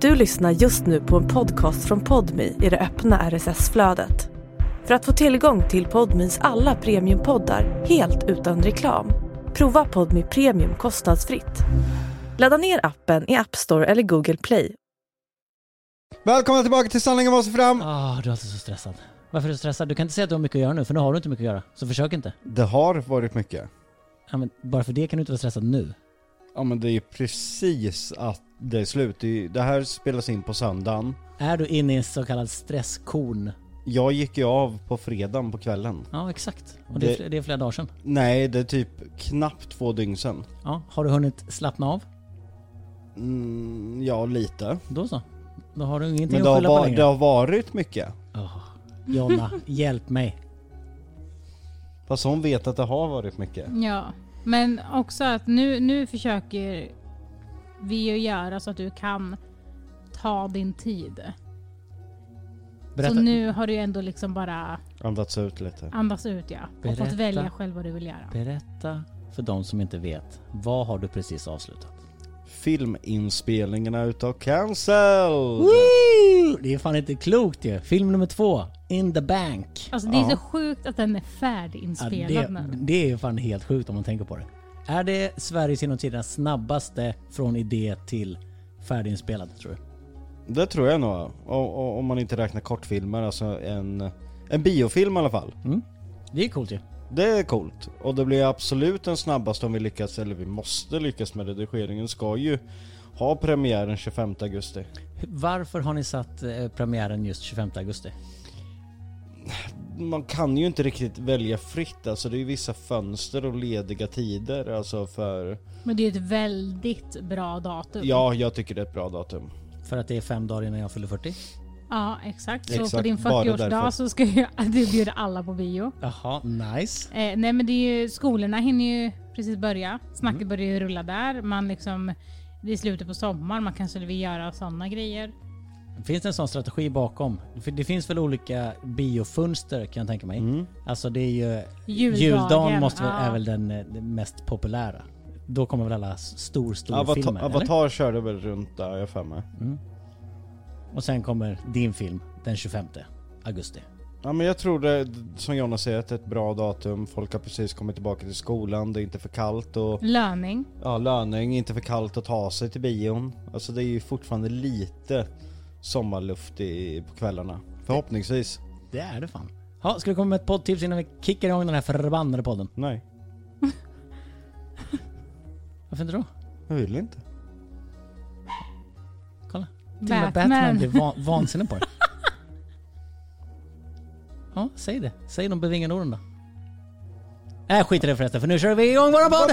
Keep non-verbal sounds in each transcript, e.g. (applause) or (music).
Du lyssnar just nu på en podcast från Podmi i det öppna RSS-flödet. För att få tillgång till Podmis alla premiumpoddar helt utan reklam, prova Podmi Premium kostnadsfritt. Ladda ner appen i App Store eller Google Play. Välkomna tillbaka till Sanningen måste fram! Ah, du är alltid så stressad. Varför är du stressad? Du kan inte säga att du har mycket att göra nu, för nu har du inte mycket att göra. Så försök inte. Det har varit mycket. Ja, men bara för det kan du inte vara stressad nu. Ja men det är ju precis att det är slut. Det, här spelas in på söndagen. Är du inne i en så kallad stresskorn? Jag gick ju av på fredagen på kvällen. Ja, exakt. Och det, är Det- det är flera dagar sedan. Nej, det är typ knappt två dygn sedan. Ja, har du hunnit slappna av? Mm, ja, lite. Då så. Då har du ingenting Men att det har, skylla på va- längre. det har varit mycket. Åh, Jonna, hjälp mig. Fast hon vet att det har varit mycket. Ja, men också att nu, nu försöker vi ju göra så att du kan ta din tid. Berätta. Så nu har du ändå liksom bara Andats ut lite. andats ut ja. Och Berätta. fått välja själv vad du vill göra. Berätta för de som inte vet. Vad har du precis avslutat? Filminspelningarna utav Cancel! Woo! Det är fan inte klokt ju. Film nummer två. In the bank. Alltså det är Ja. så sjukt att den är Ja, färdiginspelad det, nu. det är ju fan helt sjukt om man tänker på det. Är det Sveriges genom tiderna snabbaste från idé till färdiginspelad tror du? Det tror jag nog. Och, om man inte räknar kortfilmer, alltså en, en biofilm i alla fall. Mm. Det är coolt ju. Det är coolt. Och det blir absolut den snabbaste om vi lyckas, eller vi måste lyckas med redigeringen. Ska ju ha premiär den 25 augusti. Varför har ni satt eh, premiären just 25 augusti? Man kan ju inte riktigt välja fritt, alltså det är ju vissa fönster och lediga tider alltså för... Men det är ju ett väldigt bra datum. Ja, jag tycker det är ett bra datum. För att det är fem dagar innan jag fyller 40? Ja, exakt. Så på Exakt, din bara därför. 40-årsdag så ska ju (laughs) du bjuda alla på bio. Jaha, nice. Eh, nej men det är ju, skolorna hinner ju precis börja. Snacket Mm. börjar ju rulla där. Man liksom, det är slutet på sommaren, man kanske vill göra sådana grejer. Finns det en sån strategi bakom? För det finns väl olika biofönster kan jag tänka mig. Mm. Alltså det är ju... Juldagen, Juldagen måste väl, ja. är väl den, eh, den mest populära. Då kommer väl alla stor, stor Avatar, filmer, eller? Avatar körde väl runt där, jag för mig. Mm. Och sen kommer din film den 25 augusti. Ja men jag tror det, som Jonna säger, att det är ett bra datum. Folk har precis kommit tillbaka till skolan, det är inte för kallt och Löning. ja, löning, inte för kallt att ta sig till bion. Alltså det är ju fortfarande lite sommarluft i, på kvällarna. Förhoppningsvis. Det är det fan. Ja, ska vi komma med ett poddtips innan vi kickar igång den här förbannade podden? Nej, (laughs) Varför inte då? jag vill inte. Kolla. Till och med Batman Batman. blir van, vansinnig på det. (laughs) Ja, säg det. Säg de bevingade orden då. Äh, skit i det förresten, för nu kör vi igång våra podd!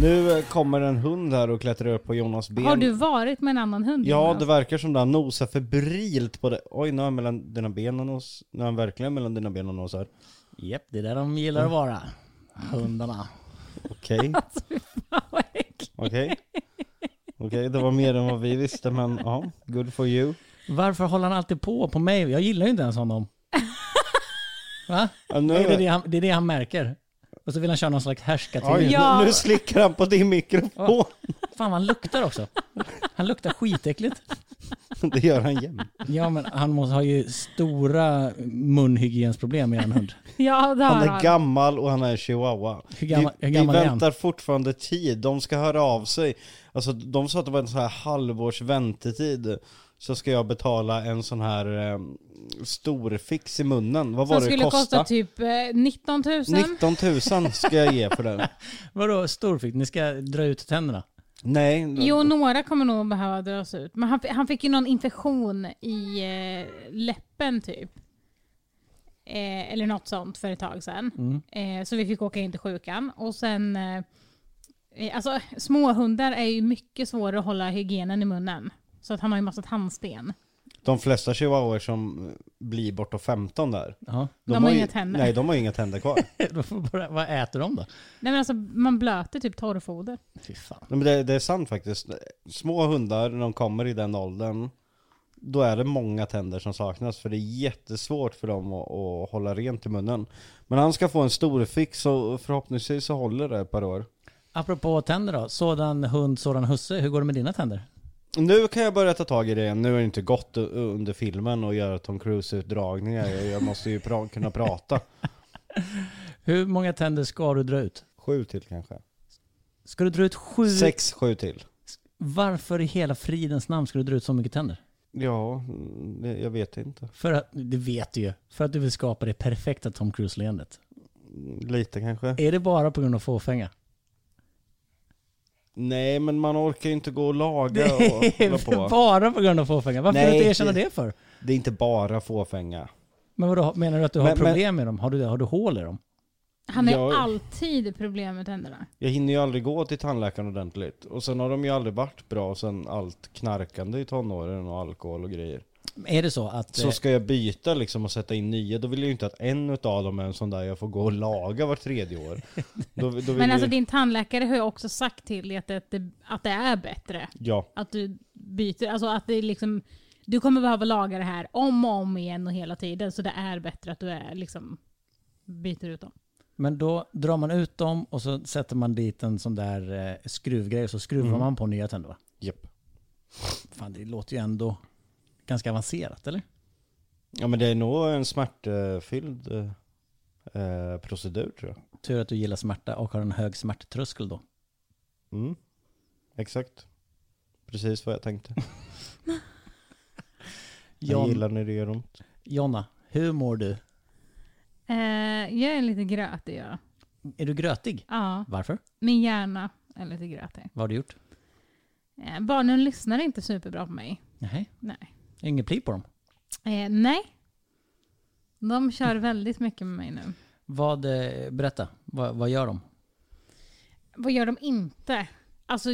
Nu kommer en hund här och klättrar upp på Jonas ben. Har du varit med en annan hund? Ja, Jonas? det verkar som det. Han nosar febrilt på det. Oj, nu är han mellan dina ben och nos. Nu är han verkligen mellan dina ben och nosar. Japp, det är där de gillar att vara. Hundarna. Okej, (laughs) Alltså, okej. Okej, det var mer än vad vi visste, men ja, good for you. Varför håller han alltid på på mig? Jag gillar ju inte ens honom. (laughs) Va? Ja, nu, Det är det han, det är det han märker. Och så vill han köra någon slags härskarteknik. Ja. nu, nu slickar han på din mikrofon. Fan vad han luktar också. Han luktar skitäckligt. Det gör han jämt. Ja men han måste ha ju stora munhygiensproblem med en hund. Ja, det har Han han. är gammal och han är chihuahua. Hur gammal- vi, hur gammal vi är han? väntar fortfarande tid, de ska höra av sig. Alltså de sa att det var en sån här halvårs väntetid. Så ska jag betala en sån här eh, stor fix i munnen. Vad var Som det skulle kosta typ eh, 19 000. 19 000 ska jag ge för den. (laughs) Vadå storfick? Ni ska dra ut tänderna? Nej, Jo, några kommer nog behöva dras ut. Men han, han fick ju någon infektion i eh, läppen typ. Eh, eller något sånt för ett tag sedan. Mm. Eh, så vi fick åka in till sjukan. Och sen... Eh, eh, alltså småhundar är ju mycket svårare att hålla hygienen i munnen. Så att han har ju massa tandsten. De flesta chihuahuor som blir bortåt 15 där. Ja. De har ju, inga tänder. Nej, de har inga tänder kvar. (laughs) Då får bara- Vad äter de då? Nej men alltså man blöter typ torrfoder. Fy fan. Nej, Men det, det är sant faktiskt. Små hundar, när de kommer i den åldern, då är det många tänder som saknas. För det är jättesvårt för dem att, att hålla rent i munnen. Men han ska få en stor fix och förhoppningsvis så håller det ett par år. Apropå tänder då. Sådan hund, sådan husse. Hur går det med dina tänder? Nu kan jag börja ta tag i det igen. Nu är det inte gott u- under filmen och göra Tom Cruise-utdragningar. Jag, jag måste ju pra- kunna prata. (laughs) Hur många tänder ska du dra ut? Sju till kanske. Ska du dra ut sju? Sex, sju till. Varför i hela fridens namn ska du dra ut så mycket tänder? Ja, mm, det- jag vet inte. För att, det vet du ju. För att du vill skapa det perfekta Tom Cruise-leendet. Mm, Lite kanske. Är det bara på grund av fåfänga? Nej, men man orkar ju inte gå och laga Det och hålla är (laughs) på. bara på grund av fåfänga. Varför Nej, vill du inte erkänna det- det för? Det är inte bara fåfänga. Men vadå, menar du att du har Men- men- problem med dem? Har du, har du hål i dem? Han har Jag- alltid problem med tänderna. Jag hinner ju aldrig gå till tandläkaren ordentligt. Och sen har de ju aldrig varit bra sen allt knarkande i tonåren och alkohol och grejer. Är det så att... Så eh, ska jag byta liksom och sätta in nya, då vill jag ju inte att en utav dem är en sån där jag får gå och laga var tredje år. (laughs) Då, då vill Men alltså jag, din tandläkare har ju också sagt till dig att det, att det är bättre. Ja, Att du byter, alltså att det liksom, du kommer behöva laga det här om och om igen och hela tiden. Så det är bättre att du är liksom, byter ut dem. Men då drar man ut dem och så sätter man dit en sån där eh, skruvgrej och så skruvar Mm. man på nya tänder va? japp. Fan det låter ju ändå ganska avancerat eller? Ja men det är nog en smärtfylld eh, eh, procedur tror jag. Tur att du gillar smärta och har en hög smärttröskel då. Mm. Exakt. Precis vad jag tänkte. (laughs) Jag Jon, gillar när det gör ont. Jonna, hur mår du? Eh, jag är lite grötig ja. Är du grötig? Ja, Varför? min hjärna är lite grötig. Vad har du gjort? Eh, barnen lyssnar inte superbra på mig. Nej. Nej. Ingen pli på dem. Eh, nej. De kör väldigt mycket med mig nu. Vad, eh, berätta, vad, vad gör de? Vad gör de inte? Alltså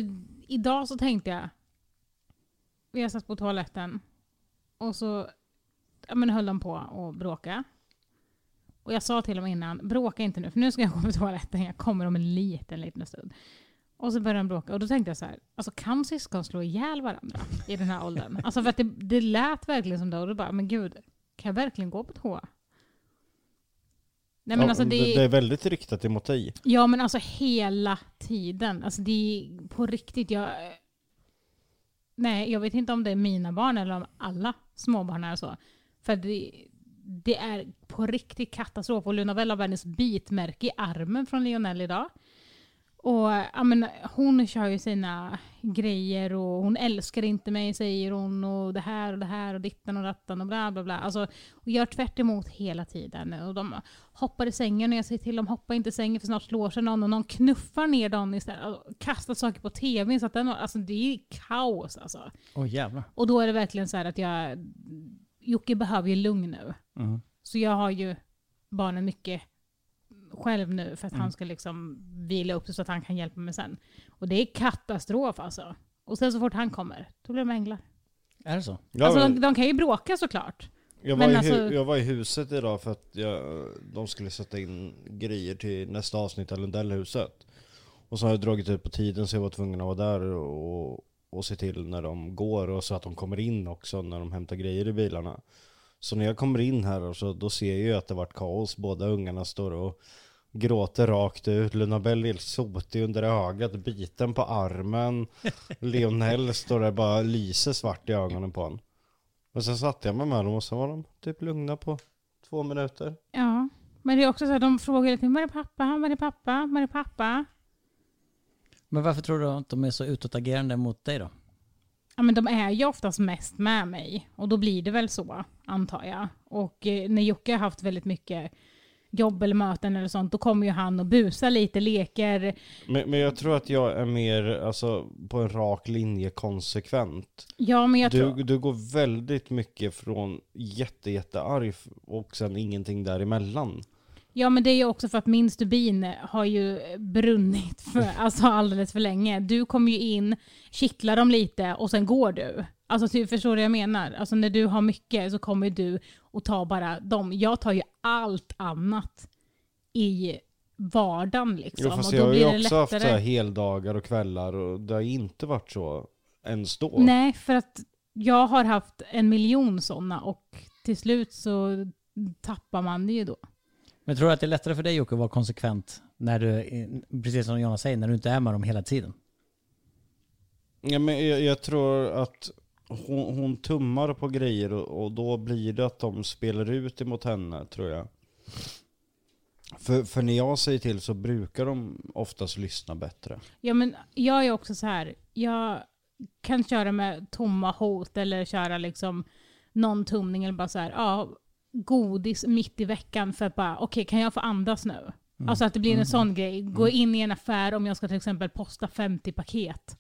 idag så tänkte jag, jag satt på toaletten och så ja, men höll de på att bråka. Och jag sa till dem innan, bråka inte nu för nu ska jag gå på toaletten, jag kommer om en liten, liten stund. Och så började de bråka och då tänkte jag så här, alltså kan syskon slå ihjäl varandra i den här åldern? Alltså för att det, det lät verkligen som det och då bara, men gud, kan jag verkligen gå på toa? Nej men Ja, alltså det, det är väldigt riktat emot dig. Ja men alltså hela tiden. Alltså det är på riktigt. Jag, nej, jag vet inte om det är mina barn eller om alla småbarn är så. För det, det är på riktigt katastrof. Och Luna Bell har världens bitmärke i armen från Lionel idag. Och ja, men, hon kör ju sina grejer och hon älskar inte mig säger hon och det här och det här och ditten och datten och bla bla bla. Alltså, och gör tvärt emot hela tiden. Och de hoppar i sängen och jag säger till dem hoppa inte i sängen för snart slår sig någon och någon knuffar ner någon istället och kastar saker på tvn. Så att den, alltså, det är kaos alltså. Åh jävlar. Och då är det verkligen så här att jag, Jocke behöver ju lugn nu. Mm. Så jag har ju barnen mycket själv nu för att Mm. han ska liksom vila upp sig så att han kan hjälpa mig sen. Och det är katastrof alltså. Och sen så fort han kommer, då blir de änglar. Är det så? Jag, alltså var, de, de kan ju bråka såklart. jag, var men i hu- alltså- jag var i huset idag för att jag, de skulle sätta in grejer till nästa avsnitt av Lundellhuset. Och så har jag dragit ut på tiden så jag var tvungen att vara där och, och se till när de går och så att de kommer in också när de hämtar grejer i bilarna. Så när jag kommer in här och så, då ser jag ju att det varit kaos. Båda ungarna står och gråter rakt ut. Luna Bell är helt sotig under ögat, biten på armen. (laughs) Lionel står där bara lyser svart i ögonen på honom. Och sen satte jag mig med dem och så var de typ lugna på två minuter. Ja. Men det är också så att de frågar tiden, var är pappa? Var är pappa? Var är pappa? Men varför tror du att de är så utåtagerande mot dig då? Ja men de är ju oftast mest med mig. Och då blir det väl så, antar jag. Och eh, när Jocke har haft väldigt mycket jobb eller möten eller sånt, då kommer ju han och busar lite, leker. Men, men jag tror att jag är mer alltså, på en rak linje konsekvent. Ja men jag Du, tror... du går väldigt mycket från jätte, jättearg f- och sen ingenting däremellan. Ja men det är ju också för att min stubin har ju brunnit för, alltså alldeles för länge. Du kommer ju in, kittlar dem lite och sen går du. Alltså typ, förstår du vad jag menar? Alltså när du har mycket så kommer du och tar bara dem. Jag tar ju allt annat i vardagen liksom. Jo fast och jag då har blir ju också haft så här heldagar och kvällar och det har inte varit så ens då. Nej, för att jag har haft en miljon sådana och till slut så tappar man det ju då. Men tror du att det är lättare för dig Jocke att vara konsekvent när du, precis som Jonas säger, när du inte är med dem hela tiden? Ja, men jag, jag tror att hon, hon tummar på grejer och, och då blir det att de spelar ut emot henne tror jag. För, för när jag säger till så brukar de oftast lyssna bättre. Ja men jag är också så här. jag kan köra med tomma hot eller köra liksom någon tumning eller bara så här, ja, godis mitt i veckan för att bara, okej kan jag få andas nu? Alltså att det blir en sån grej. Gå in i en affär om jag ska till exempel posta 50 paket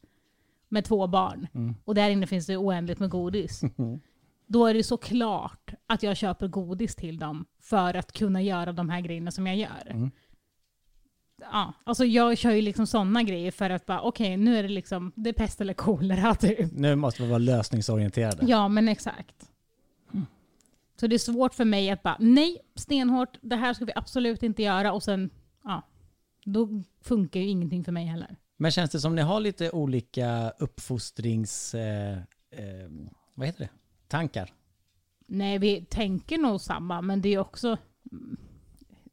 med två barn och där inne finns det oändligt med godis. (laughs) Då är det såklart att jag köper godis till dem för att kunna göra de här grejerna som jag gör. Ja, alltså jag kör ju liksom sådana grejer för att bara, okej nu är det liksom, det är pest eller kolera (laughs) typ. Nu måste vi vara lösningsorienterade. Ja, men exakt. Så det är svårt för mig att bara, nej, stenhårt, det här ska vi absolut inte göra och sen, ja, då funkar ju ingenting för mig heller. Men känns det som ni har lite olika uppfostrings... Eh, eh, vad heter det? Tankar? Nej, vi tänker nog samma, men det är också,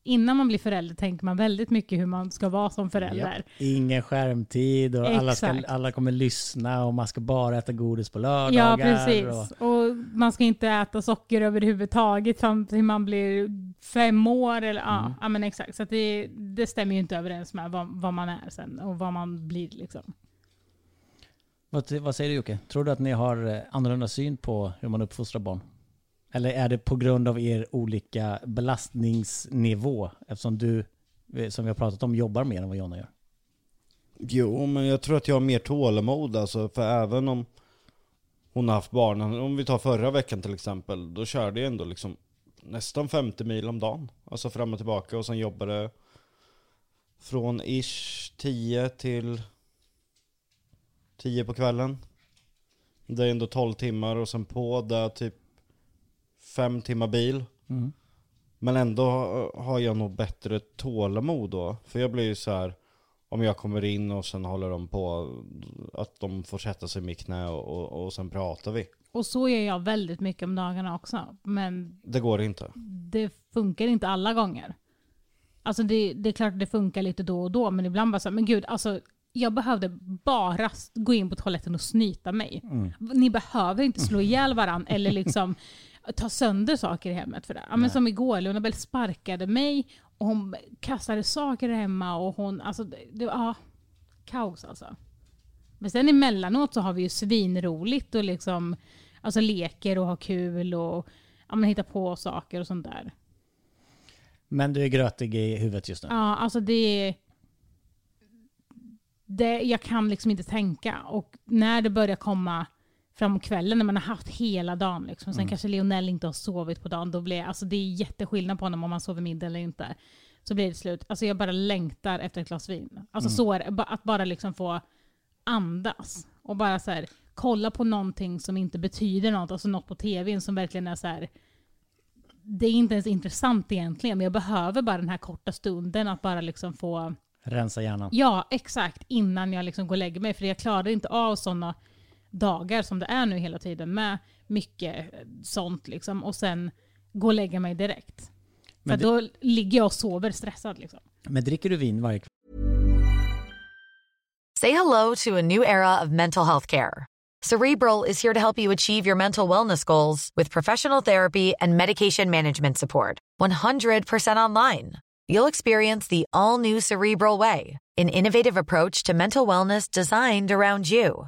innan man blir förälder tänker man väldigt mycket hur man ska vara som förälder. Ingen skärmtid och alla, ska, alla kommer lyssna och man ska bara äta godis på Ja, lördagar. precis. Och, Och man ska inte äta socker överhuvudtaget fram till man blir fem år. Eller, ja, ja, men exakt. Så det, det stämmer ju inte överens med vad, vad man är sen och vad man blir. Liksom. vad, vad säger du Jocke? Tror du att ni har eh, annorlunda syn på hur man uppfostrar barn? Eller är det på grund av er olika belastningsnivå? Eftersom du, eh, som vi har pratat om, jobbar mer än vad Jonna gör. Jo, men jag tror att jag har mer tålamod alltså, för även om hon har haft barnen, om vi tar förra veckan till exempel, då körde jag ändå liksom nästan 50 mil om dagen. Alltså fram och tillbaka och sen jobbade från ish 10 till 10 på kvällen. Det är ändå 12 timmar och sen på det typ 5 timmar bil. Mm. Men ändå har jag nog bättre tålamod då. För jag blir ju så här om jag kommer in och sen håller de på att de får sätta sig i mitt knä och, och, och sen pratar vi. Och så gör jag väldigt mycket om dagarna också. Men Det går inte. det funkar inte alla gånger. Alltså det, det är klart att det funkar lite då och då, men ibland bara så här, men gud, alltså jag behövde bara gå in på toaletten och snyta mig. Ni behöver inte slå ihjäl varandra eller liksom (laughs) ta sönder saker i hemmet för det. Ja, men som igår, Lunabelle sparkade mig och hon kastade saker hemma och hon, alltså det, var ja, kaos alltså. Men sen emellanåt så har vi ju svinroligt och liksom, alltså leker och har kul och ja, men hittar på saker och sånt där. Men du är grötig i huvudet just nu. Ja, alltså det, det... Jag kan liksom inte tänka. Och när det börjar komma framåt kvällen, när man har haft hela dagen, liksom, sen kanske Lionel inte har sovit på dagen, då blir alltså det är jätteskillnad på honom om man sover middag eller inte. Så blir det slut. Alltså jag bara längtar efter ett glas vin. Alltså så är Att bara liksom få andas. Och bara så här, kolla på någonting som inte betyder något, alltså något på tvn som verkligen är så här. Det är inte ens intressant egentligen, men jag behöver bara den här korta stunden att bara liksom få Rensa hjärnan. Ja, exakt. Innan jag liksom går och lägger mig. För jag klarar inte av sådana dagar som det är nu hela tiden med mycket sånt liksom. Och sen gå och lägga mig direkt. För Men det- då ligger jag och sover stressad liksom. Men dricker du vin varje kväll? Say hello to a new era of mental health care. Cerebral is here to help you achieve your mental wellness goals with professional therapy and medication management support. 100% online. You'll experience the all new Cerebral Way, an innovative approach to mental wellness designed around you.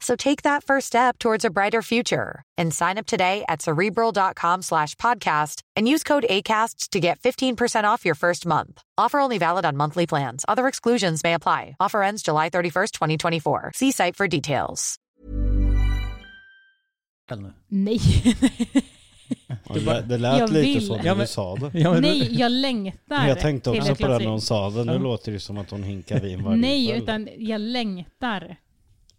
So take that first step towards a brighter future and sign up today at cerebral.com slash podcast and use code ACAST to get 15% off your first month. Offer only valid on monthly plans. Other exclusions may apply. Offer ends July 31st, 2024. See site for details. Nej. (laughs) Det, det lät Jag lite vill. så när du sa det. Ja, men Nej, jag längtar (laughs) Men jag tänkte till också ett på det när hon sa det. Nu låter det som att hon hinkar vin varje Nej, utan jag längtar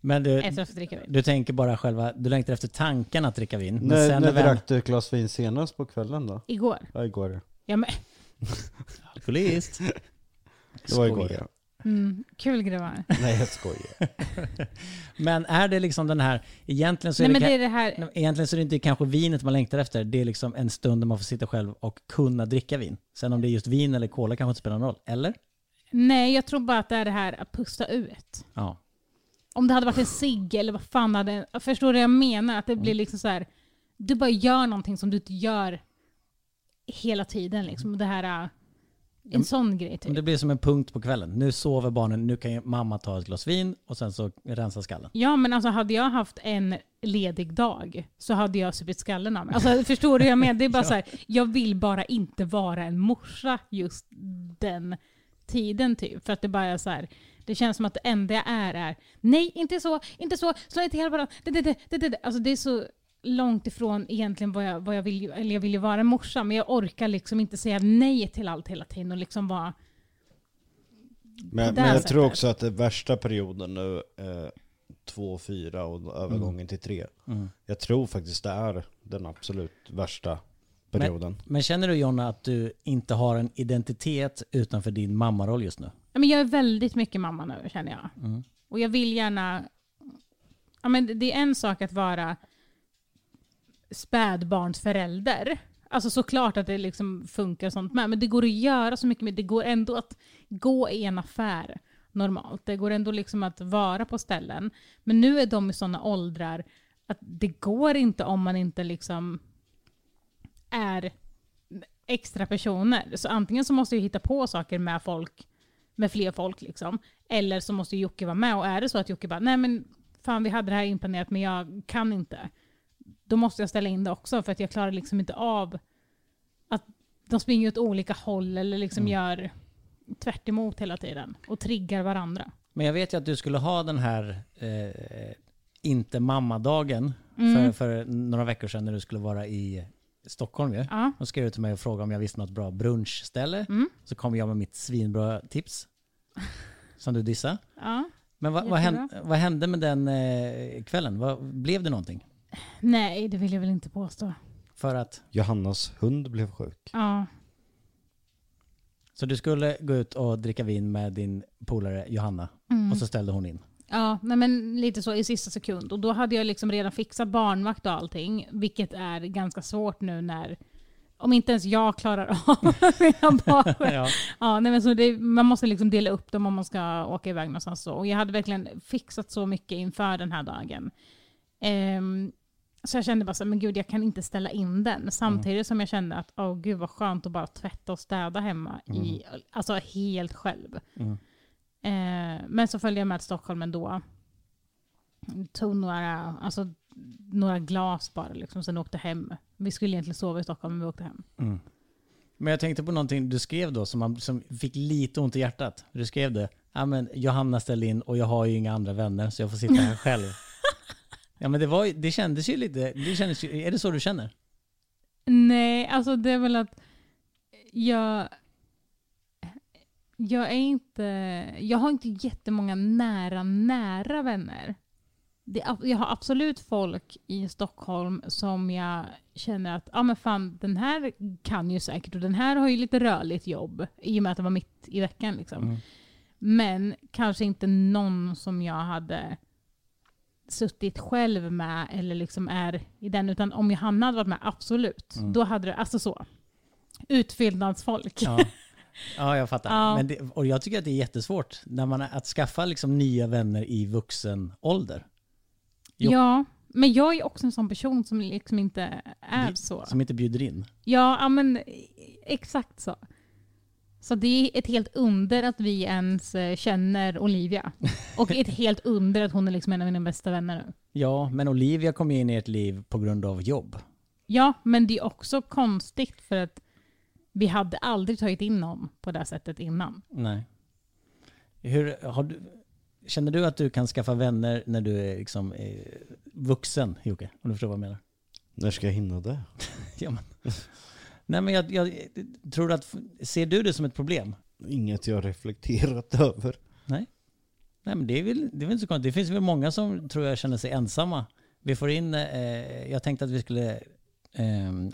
Men du, efter att få dricka vin. du tänker bara själva, du längtar efter tanken att dricka vin. Men När, sen när väl- drack du ett glas vin senast på kvällen då? Igår. Ja, igår. Ja, men, (laughs) Alkoholist. Det var igår ja. mm, kul grabbar. (laughs) Nej jag skojar. (laughs) Men är det liksom den här, egentligen så är Nej det, det är det här, Egentligen så är det inte kanske vinet man längtar efter. Det är liksom en stund där man får sitta själv och kunna dricka vin. Sen om det är just vin eller cola kanske inte spelar någon roll. Eller? nej jag tror bara att det är det här att pusta ut. Ja. Om det hade varit en cigg eller vad fan hade... Förstår du vad jag menar? Att det Mm. blir liksom så här. Du bara gör någonting som du inte gör hela tiden liksom. Det här... äh, En sån grej typ. det blir som en punkt på kvällen. Nu sover barnen, nu kan mamma ta ett glas vin och sen så rensa skallen. Ja men alltså hade jag haft en ledig dag så hade jag supit skallen av mig. Alltså förstår du vad jag menar? Det är bara (laughs) så här, jag vill bara inte vara en morsa just den tiden typ. För att det bara är så här, det känns som att det enda jag är är nej, inte så, inte så, slå inte hela varandra. Det, det, det, det, det, det. Alltså det är så långt ifrån egentligen vad jag, vad jag vill, eller jag vill ju vara en morsa men jag orkar liksom inte säga nej till allt hela tiden och liksom vara Men, men jag sättet. tror också att det värsta perioden nu, eh, två, fyra och övergången till tre. Mm. Jag tror faktiskt det är den absolut värsta perioden. Men känner du Jonna att du inte har en identitet utanför din mammaroll just nu? Ja, men jag är väldigt mycket mamma nu känner jag. Mm. Och jag vill gärna... Ja, men det är en sak att vara spädbarnsförälder. Alltså såklart att det liksom funkar och sånt med. Men det går att göra så mycket mer. Det går ändå att gå i en affär normalt. Det går ändå liksom att vara på ställen. Men nu är de i sådana åldrar att det går inte om man inte liksom är extra personer. Så antingen så måste jag hitta på saker med folk, med fler folk liksom. Eller så måste Jocke vara med. Och är det så att Jocke bara, nej men fan vi hade det här inplanerat men jag kan inte. Då måste jag ställa in det också för att jag klarar liksom inte av att de springer åt olika håll eller liksom gör tvärt hela tiden. Och triggar varandra. Men jag vet ju att du skulle ha den här eh, inte mammadagen Mm. för, för några veckor sedan när du skulle vara i Stockholm ju. Ja. Då skrev du till mig och frågade om jag visste något bra brunchställe. Mm. Så kom jag med mitt svinbra tips. Som du dissade. ja. Men vad, vad, hände, vad hände med den eh, kvällen? Vad, blev det någonting? Nej, det vill jag väl inte påstå. För att, Johannas hund blev sjuk. Ja. så du skulle gå ut och dricka vin med din polare Johanna Mm. och så ställde hon in. Ja, nej men lite så i sista sekund. Och då hade jag liksom redan fixat barnvakt och allting, vilket är ganska svårt nu när, om inte ens jag klarar av (laughs) mina barn. Ja. Ja, nej men så det, man måste liksom dela upp dem om man ska åka iväg någonstans. Så. Och jag hade verkligen fixat så mycket inför den här dagen. Ehm, så jag kände bara så men gud jag kan inte ställa in den. Samtidigt som jag kände att, åh gud vad skönt att bara tvätta och städa hemma. I, alltså helt själv. Mm. Eh, men så följde jag med till Stockholm ändå. Tog några, alltså, några glas bara, liksom, sen åkte hem. Vi skulle egentligen sova i Stockholm, men vi åkte hem. Mm. Men jag tänkte på någonting du skrev då som, man, som fick lite ont i hjärtat. Du skrev det. Ja men Johanna ställde in och jag har ju inga andra vänner så jag får sitta här (laughs) själv. ja men det, var, det kändes ju lite, det kändes ju, är det så du känner? Nej, alltså det är väl att jag... Jag är inte... Jag har inte jättemånga nära, nära vänner. Det, jag har absolut folk i Stockholm som jag känner att ja men fan, den här kan ju säkert och den här har ju lite rörligt jobb i och med att det var mitt i veckan. Liksom. Mm. Men kanske inte någon som jag hade suttit själv med eller liksom är i den. Utan om Johanna hade varit med, absolut. Mm. Då hade det, alltså så. Utfyllnadsfolk. Ja. (laughs) ja, jag fattar. Ja. Men det, och jag tycker att det är jättesvårt när man, att skaffa liksom nya vänner i vuxen ålder. Jo. Ja, men jag är också en sån person som liksom inte är Det- så. Som inte bjuder in. Ja, ja, men exakt så. Så det är ett helt under att vi ens eh, känner Olivia. (laughs) Och ett helt under att hon är liksom en av mina bästa vänner nu. Ja, men Olivia kom ju in i ert liv på grund av jobb. Ja, men det är också konstigt för att vi hade aldrig tagit in någon på det här sättet innan. Nej. Hur, har du, känner du att du kan skaffa vänner när du är liksom, eh, vuxen, Jocke? Om du förstår vad jag menar? När ska jag hinna det? (laughs) Ja, men. Nej, men jag, jag tror att, ser du det som ett problem? Inget jag har reflekterat (laughs) över. Nej. Nej, men det är väl, det är väl inte så konstigt. Det finns väl många som tror jag känner sig ensamma. Vi får in, eh, jag tänkte att vi skulle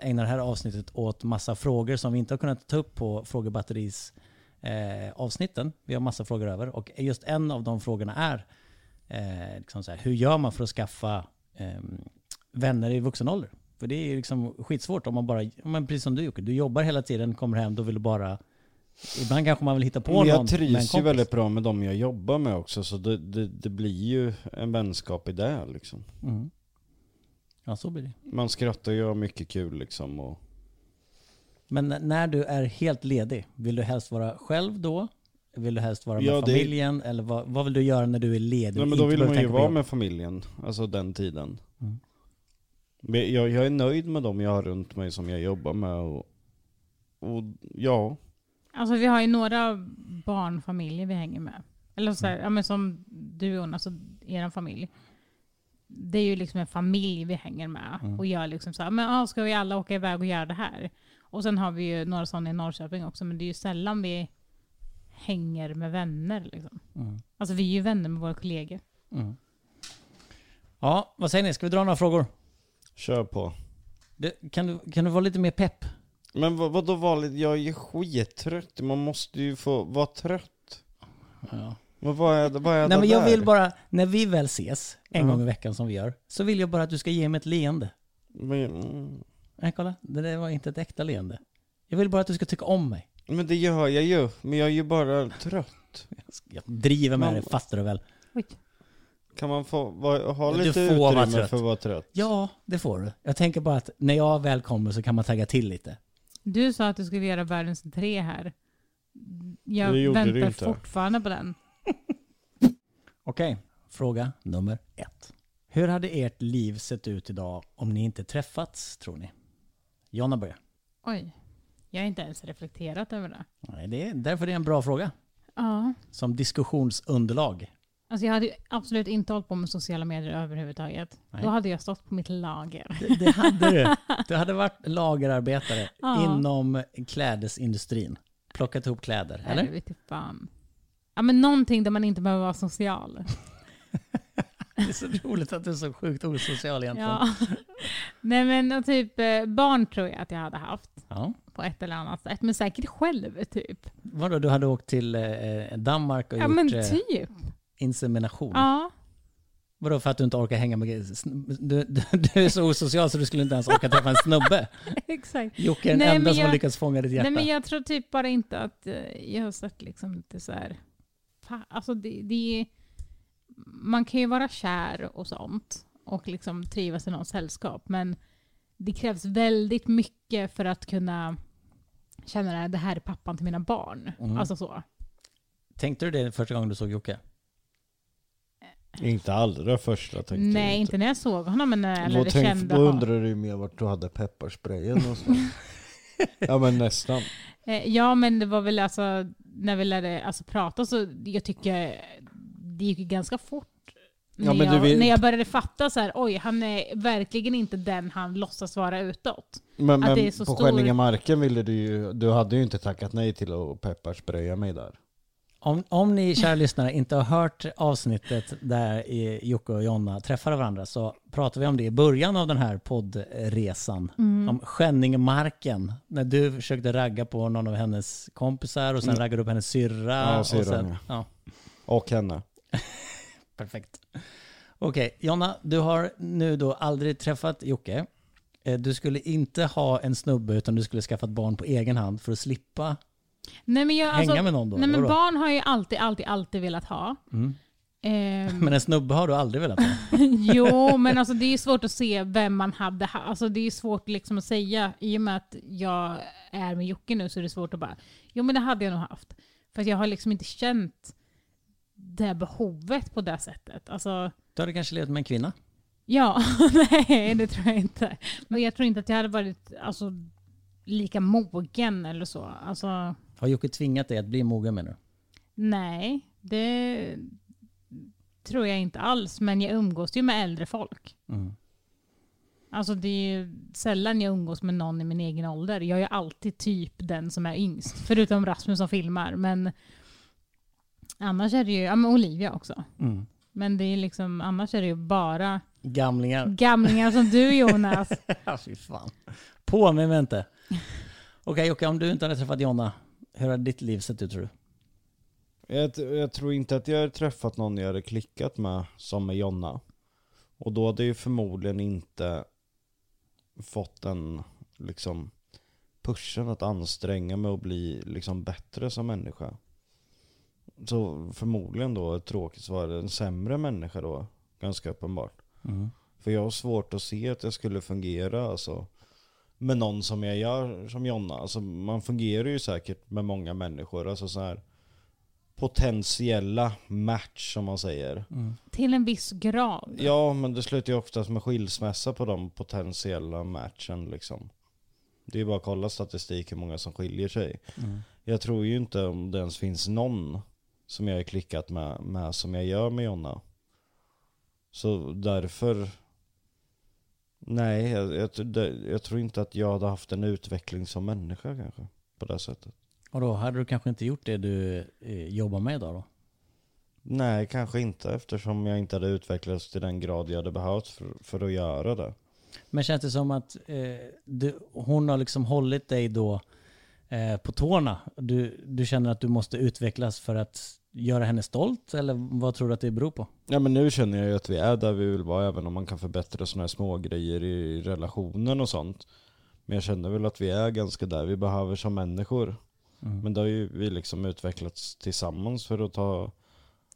ägna det här avsnittet åt massa frågor som vi inte har kunnat ta upp på frågebatteris eh, avsnitten. Vi har massa frågor över och just en av de frågorna är eh, liksom så här, hur gör man för att skaffa eh, vänner i vuxen ålder? För det är ju liksom skitsvårt om man bara, men precis som du Jocke, du jobbar hela tiden, kommer hem, då vill du bara Ibland kanske man vill hitta på Men någon jag trivs ju väldigt bra med dem jag jobbar med också, så det, det, det blir ju en vänskap i det liksom. Mm. Ja, så blir det. Man skrattar ju och mycket kul liksom och... Men när du är helt ledig, vill du helst vara själv då? Vill du helst vara med Ja, det- familjen? Eller vad, vad vill du göra när du är ledig? Nej men då vill man ju vara med familjen, alltså den tiden. Mm. Jag, jag är nöjd med dem jag har runt mig som jag jobbar med och, och ja, Alltså vi har ju några barnfamiljer vi hänger med. Eller så här, ja, men som du och alltså er familj. Det är ju liksom en familj vi hänger med Mm. och gör liksom så här, men ah, ska vi alla åka iväg och göra det här? Och sen har vi ju några sådana i Norrköping också, men det är ju sällan vi hänger med vänner liksom. Mm. Alltså vi är ju vänner med våra kollegor. Mm. Ja, vad säger ni? Ska vi dra några frågor? kör på. Du, kan, du, kan du vara lite mer pepp? Men vad, vadå vanligt? Jag är ju skittrött, man måste ju få vara trött. Ja. Men vad är vad är Nej men jag där? vill bara, när vi väl ses en Ja. gång i veckan som vi gör, så vill jag bara att du ska ge mig ett leende. Men, mm, Nej kolla, det där var inte ett äkta leende. Jag vill bara att du ska tycka om mig. men det gör jag ju, men jag är ju bara trött. (laughs) Jag driver med det, fattar du väl? Oj. Kan man få vara, ha Du lite utrymme trött. för att vara trött? Ja, det får du. Jag tänker bara att när jag väl kommer så kan man tagga till lite. Du sa att du skulle göra världens tre här. Jag väntar fortfarande på den. (laughs) Okej, fråga nummer ett. Hur hade ert liv sett ut idag om ni inte träffats, tror ni? Jonna börjar. Oj. Jag har inte ens reflekterat över det. Nej, det är därför det är en bra fråga. Ja. Som diskussionsunderlag. Alltså jag hade ju absolut inte hållit på med sociala medier överhuvudtaget. Nej. Då hade jag stått på mitt lager. Det, det hade du. (laughs) Du hade varit lagerarbetare Ja. inom klädesindustrin. Plockat ihop kläder, Nej, eller? vet inte fan. Ja men någonting där man inte behöver vara social. (laughs) Det är så roligt att du är så sjukt osocial egentligen. Ja. Nej men typ eh, barn tror jag att jag hade haft. Ja. På ett eller annat sätt. Men säkert själv typ. Vadå, du hade åkt till eh, Danmark och Ja gjort men eh, typ. insemination? Ja. Vadå, för att du inte orkar hänga med... Du, du, du är så osocial så du skulle inte ens orka träffa en snubbe. (laughs) Exakt. Jocke är den enda som har lyckats fånga ditt hjärta. Nej men jag tror typ bara inte att eh, jag har sett liksom lite så här. Alltså det, det man kan ju vara kär och sånt och liksom trivas i någons sällskap men det krävs väldigt mycket för att kunna känna att det här är pappan till mina barn. Mm. Alltså så. Tänkte du det första gången du såg Jocke? Inte allra första tänkte Nej, jag inte när jag såg honom men när jag Då, lärde tänk, kände då undrar du ju mer vart du hade pepparsprayen någonstans. (laughs) (laughs) ja men nästan. Eh, Ja, men det var väl alltså, när vi lärde alltså, prata så jag tycker det gick ganska fort. Ja, när, jag, vet- när jag började fatta så här, oj, han är verkligen inte den han låtsas vara utåt. Men, men på stor- Skänningemarken ville du ju, du hade ju inte tackat nej till att pepparspraya mig där. Om, om ni kära lyssnare inte har hört avsnittet där i- Jocke och Jonna träffar varandra så pratar vi om det i början av den här poddresan. Mm. Om Skänningemarken. När du försökte ragga på någon av hennes kompisar och sen Mm. raggade upp hennes syrra. Ja, och syrran, sen, ja. Och henne. (laughs) Perfekt. Okej, Jonna, du har nu då aldrig träffat Jocke. Eh, Du skulle inte ha en snubbe utan du skulle skaffa ett barn på egen hand för att slippa Nej, men jag, hänga alltså, med någon då. nej, men vadå? barn har jag alltid, alltid, alltid velat ha. Mm. Ehm, Men en snubbe har du aldrig velat ha. (laughs) jo, men alltså det är svårt att se vem man hade ha- Alltså det är svårt liksom att säga. I och med att jag är med Jocke nu så är det svårt att bara, jo men det hade jag nog haft. För jag har liksom inte känt det behovet på det sättet. Alltså, Du hade kanske levt med en kvinna? ja, (laughs) nej det tror jag inte. Men jag tror inte att jag hade varit alltså, lika mogen eller så. Alltså, Har Jocke tvingat dig att bli mogen menar du? nej, det tror jag inte alls. Men jag umgås ju med äldre folk. Mm. Alltså det är ju sällan jag umgås med någon i min egen ålder. Jag är alltid typ den som är yngst. Förutom Rasmus som filmar. Men annars är det ju, ja men Olivia också. Mm. Men det är liksom, annars är det ju bara Gamlingar. gamlingar som du Jonas. (laughs) Fy fan. På mig inte. Okej Jocke, om du inte hade träffat Jonna, hur hade ditt liv sett ut tror du? Jag, jag tror inte att jag har träffat någon jag hade klickat med som med Jonna. Och då hade jag ju förmodligen inte fått den liksom pushen att anstränga mig och bli liksom bättre som människa. Så förmodligen då ett tråkigt svar, en sämre människa då. Ganska uppenbart. Mm. För jag har svårt att se att jag skulle fungera alltså, med någon som jag gör som Jonna. Alltså, man fungerar ju säkert med många människor. Alltså så här potentiella match som man säger. Till en viss grad. Ja, men det slutar ju oftast med skilsmässa på de potentiella matchen liksom. Det är ju bara att kolla statistik hur många som skiljer sig. Jag tror ju inte om det ens finns någon som jag är klickat med, med som jag gör med Jonna. Så därför Nej, jag, jag, jag tror inte att jag hade haft en utveckling som människa kanske. På det sättet. Och då hade du kanske inte gjort det du eh, jobbar med idag då? Nej, kanske inte eftersom jag inte hade utvecklats till den grad jag hade behövt för, för att göra det. Men känns det som att eh, du, hon har liksom hållit dig då eh, på tårna? Du, du känner att du måste utvecklas för att göra henne stolt? Eller vad tror du att det beror på? Ja men nu känner jag ju att vi är där vi vill vara även om man kan förbättra sådana här små grejer i relationen och sånt. Men jag känner väl att vi är ganska där vi behöver som människor. Men då har ju vi liksom utvecklats tillsammans för att ta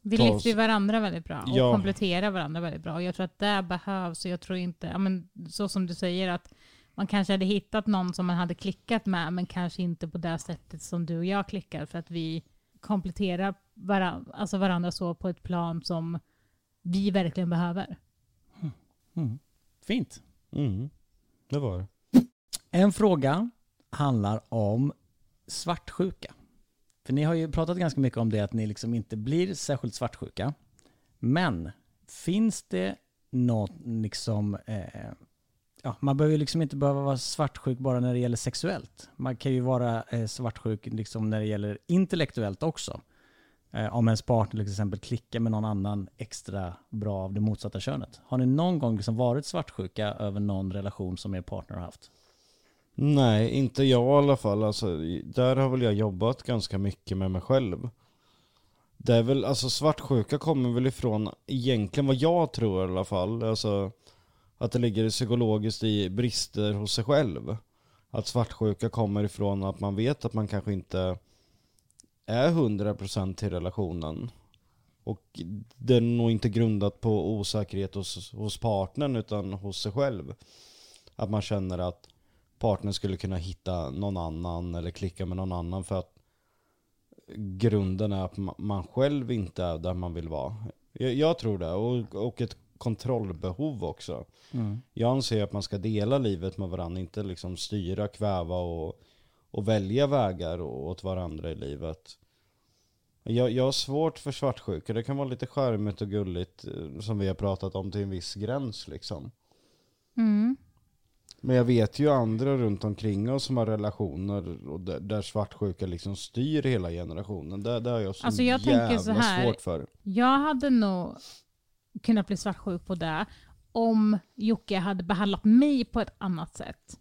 Vi lyfter varandra väldigt bra och Ja. kompletterar varandra väldigt bra. Och jag tror att det behövs. Och jag tror inte, ja, men, så som du säger, att man kanske hade hittat någon som man hade klickat med, men kanske inte på det sättet som du och jag klickar, för att vi kompletterar varandra, alltså varandra så på ett plan som vi verkligen behöver. Mm. Fint. Mm, det var det. En fråga handlar om svartsjuka. För ni har ju pratat ganska mycket om det att ni liksom inte blir särskilt svartsjuka. Men finns det något liksom... Eh, ja, man behöver ju liksom inte behöva vara svartsjuk bara när det gäller sexuellt. Man kan ju vara eh, svartsjuk liksom när det gäller intellektuellt också. Eh, om ens partner till exempel klickar med någon annan extra bra av det motsatta könet. Har ni någon gång liksom varit svartsjuka över någon relation som er partner har haft? Nej, inte jag i alla fall. Alltså, där har väl jag jobbat ganska mycket med mig själv. Det är väl, alltså svartsjuka kommer väl ifrån egentligen vad jag tror i alla fall. Alltså att det ligger psykologiskt i brister hos sig själv. Att svartsjuka kommer ifrån att man vet att man kanske inte är 100% till relationen. Och det är nog inte grundat på osäkerhet hos, hos partnern utan hos sig själv. Att man känner att partnern skulle kunna hitta någon annan eller klicka med någon annan för att grunden är att ma- man själv inte är där man vill vara. Jag, jag tror det, och, och ett kontrollbehov också. Jag anser att man ska dela livet med varandra, inte liksom styra, kväva och, och välja vägar åt varandra i livet. Jag, jag har svårt för svartsjuka, det kan vara lite charmigt och gulligt eh, som vi har pratat om till en viss gräns liksom. Mm. Men jag vet ju andra runt omkring oss som har relationer och där, där svartsjuka liksom styr hela generationen. Där, där har jag så Alltså jag jävla så här. svårt för. Jag hade nog kunnat bli svartsjuk på det om Jocke hade behandlat mig på ett annat sätt.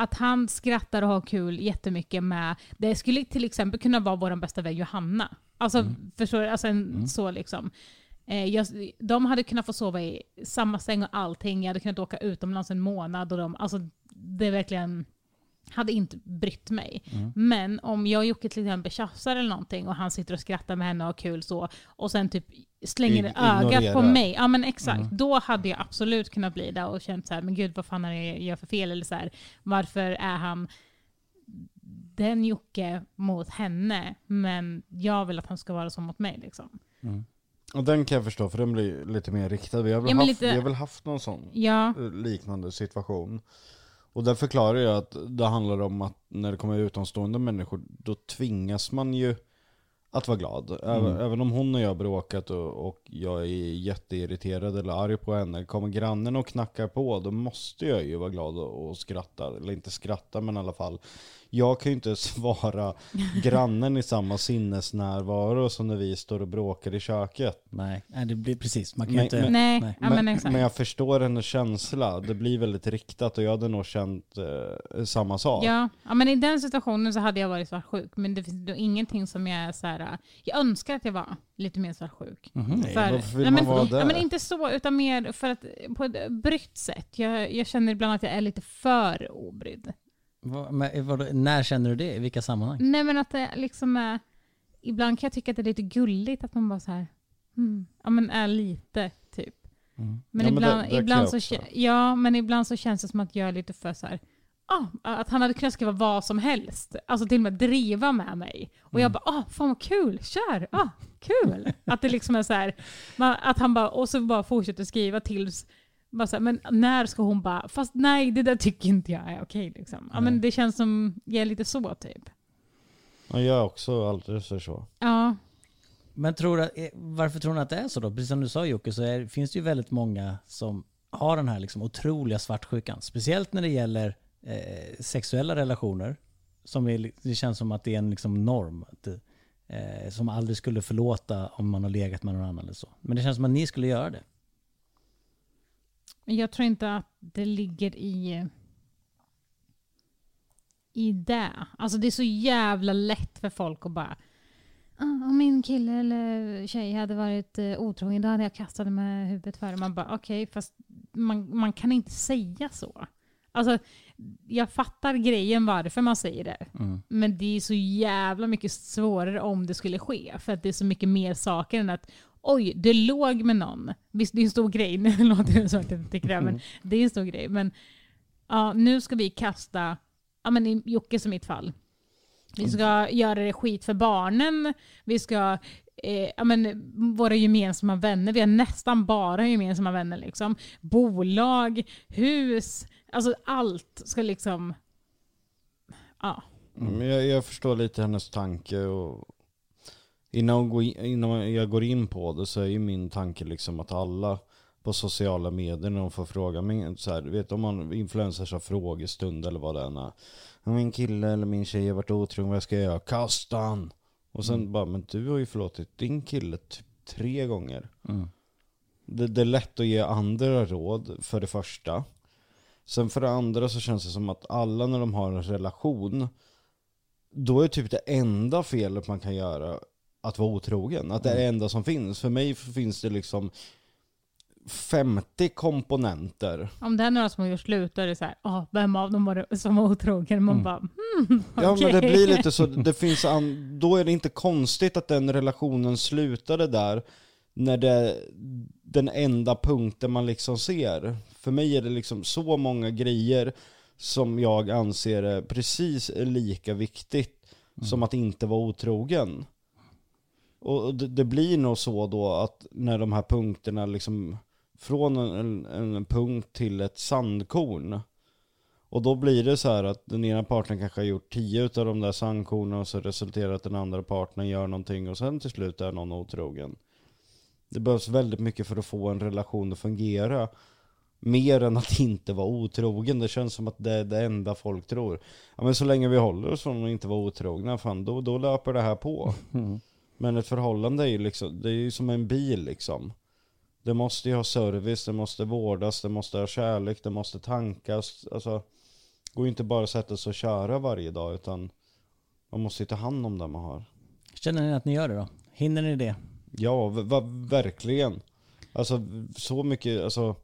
Att han skrattar och har kul jättemycket med, det skulle till exempel kunna vara vår bästa vän Johanna. Alltså, förstår du? Alltså en, så liksom. Eh, jag, de hade kunnat få sova i samma säng och allting. Jag hade kunnat åka utomlands en månad. Och de, alltså, det är verkligen hade inte brytt mig. Mm. Men om jag och Jocke till exempel tjafsar eller någonting och han sitter och skrattar med henne och har kul så och sen typ slänger Ig- ögat på mig. Ja men exakt. Mm. Då hade jag absolut kunnat bli där och känt så här, men gud vad fan är det jag gör för fel? Eller så här, varför är han den Jocke mot henne men jag vill att han ska vara så mot mig liksom. Mm. Och den kan jag förstå för den blir lite mer riktad. Vi har väl, Ja, haft, lite- vi har väl haft någon sån Ja, liknande situation. Och där förklarar jag att det handlar om att när det kommer utomstående människor, då tvingas man ju att vara glad. Även, Mm. även om hon och jag bråkat och, och jag är jätteirriterad eller arg på henne, kommer grannen och knackar på, då måste jag ju vara glad och, och skratta. Eller inte skratta, men i alla fall. Jag kan ju inte (laughs) svara (laughs) grannen i samma sinnesnärvaro som när vi står och bråkar i köket. Nej, nej, det blir precis. Man kan Men- inte... men- nej, nej. Ja, men, exakt. men jag förstår hennes känsla. Det blir väldigt riktat och jag hade nog känt eh, samma sak. Ja, ja, men i den situationen så hade jag varit svartsjuk. Men det finns då ingenting som jag är så här. äh, Jag önskar att jag var lite mer svartsjuk. Nej, För- varför vill nej, man men, vara ja, där? men inte så, utan mer för att på ett brytt sätt. Jag, jag känner ibland att jag är lite för obrydd. Vad- men vadå, när känner du det? I vilka sammanhang? Nej men att det liksom är, ibland kan jag tycka att det är lite gulligt att man bara så här, mm, ja men är lite typ. Mm. Men, Ja, men ibland, det- det kan ibland jag så, ja, men ibland så känns det som att jag är lite för så här, ah, att han hade kunnat skriva vad som helst. Alltså till och med driva med mig. Och jag bara, ah, fan vad kul, kör, ah, kul. (laughs) att det liksom är så här, man, att han bara, och så bara fortsätter skriva tills, bara så här, men när ska hon bara, fast nej det där tycker inte jag är okej liksom. Ja men det känns som, jag är lite så typ. Ja, jag är också alldeles för så. Ja, Men tror du, att- eh, varför tror ni att det är så då? Precis som du sa Jocke, så är, finns det ju väldigt många som har den här liksom otroliga svartsjukan. Speciellt när det gäller eh, sexuella relationer. Som är, li- det känns som att det är en liksom norm. Att, eh, som aldrig skulle förlåta om man har legat med någon annan eller så. Men det känns som att ni skulle göra det. Jag tror inte att det ligger i i det. Alltså det är så jävla lätt för folk att bara "Ah, om min kille eller tjej hade varit eh, otrogen då hade jag kastat det med huvudet för Man bara okej, fast man, man kan inte säga så. Alltså, jag fattar grejen varför man säger det. Mm. Men det är så jävla mycket svårare om det skulle ske. För att det är så mycket mer saker än att oj, det låg med någon. Visst, det är en stor grej. (laughs) Nu låter det som att jag inte tycker det, men det är en stor grej. Men ja, nu ska vi kasta, ja men i Jockes och mitt fall. Vi ska göra det skit för barnen. Vi ska, eh, ja men våra gemensamma vänner. Vi har nästan bara gemensamma vänner liksom. Bolag, hus, alltså allt ska liksom, ja. Men jag, jag förstår lite hennes tanke och innan, jag går in på det så är ju min tanke liksom att alla på sociala medier när de får fråga mig, så här, vet om man influencers har frågestund eller vad det än är. Min kille eller min tjej har varit otrogen, vad ska jag göra? Kasta han! Och sen bara, men du har ju förlåtit din kille typ tre gånger. Mm. Det, det är lätt att ge andra råd, för det första. Sen för det andra så känns det som att alla när de har en relation, då är typ det enda felet man kan göra att vara otrogen. Att det är det enda som finns. För mig finns det liksom 50 komponenter. Om det är några som har gjort slut då är det så här, ah, vem av dem var det som var otrogen? Man Mm. bara, hmm, Ja men det blir lite så, (laughs) det finns an, då är det inte konstigt att den relationen slutade där när det är den enda punkten man liksom ser. För mig är det liksom så många grejer som jag anser är precis lika viktigt som att inte vara otrogen. Och det, det blir nog så då att när de här punkterna liksom från en, en, en punkt till ett sandkorn och då blir det så här att den ena parten kanske har gjort tio utav de där sandkornen och så resulterar det att den andra parten gör någonting och sen till slut är någon otrogen. Det behövs väldigt mycket för att få en relation att fungera. Mer än att inte vara otrogen. Det känns som att det är det enda folk tror. Ja men så länge vi håller oss från att inte vara otrogna, fan då, då löper det här på. Mm. Men ett förhållande är ju liksom, det är ju som en bil liksom. Det måste ju ha service, det måste vårdas, det måste ha kärlek, det måste tankas. Alltså, det går ju inte bara att sätta sig och köra varje dag utan man måste ju ta hand om det man har. Känner ni att ni gör det då? Hinner ni det? Ja, verkligen. Alltså så mycket, alltså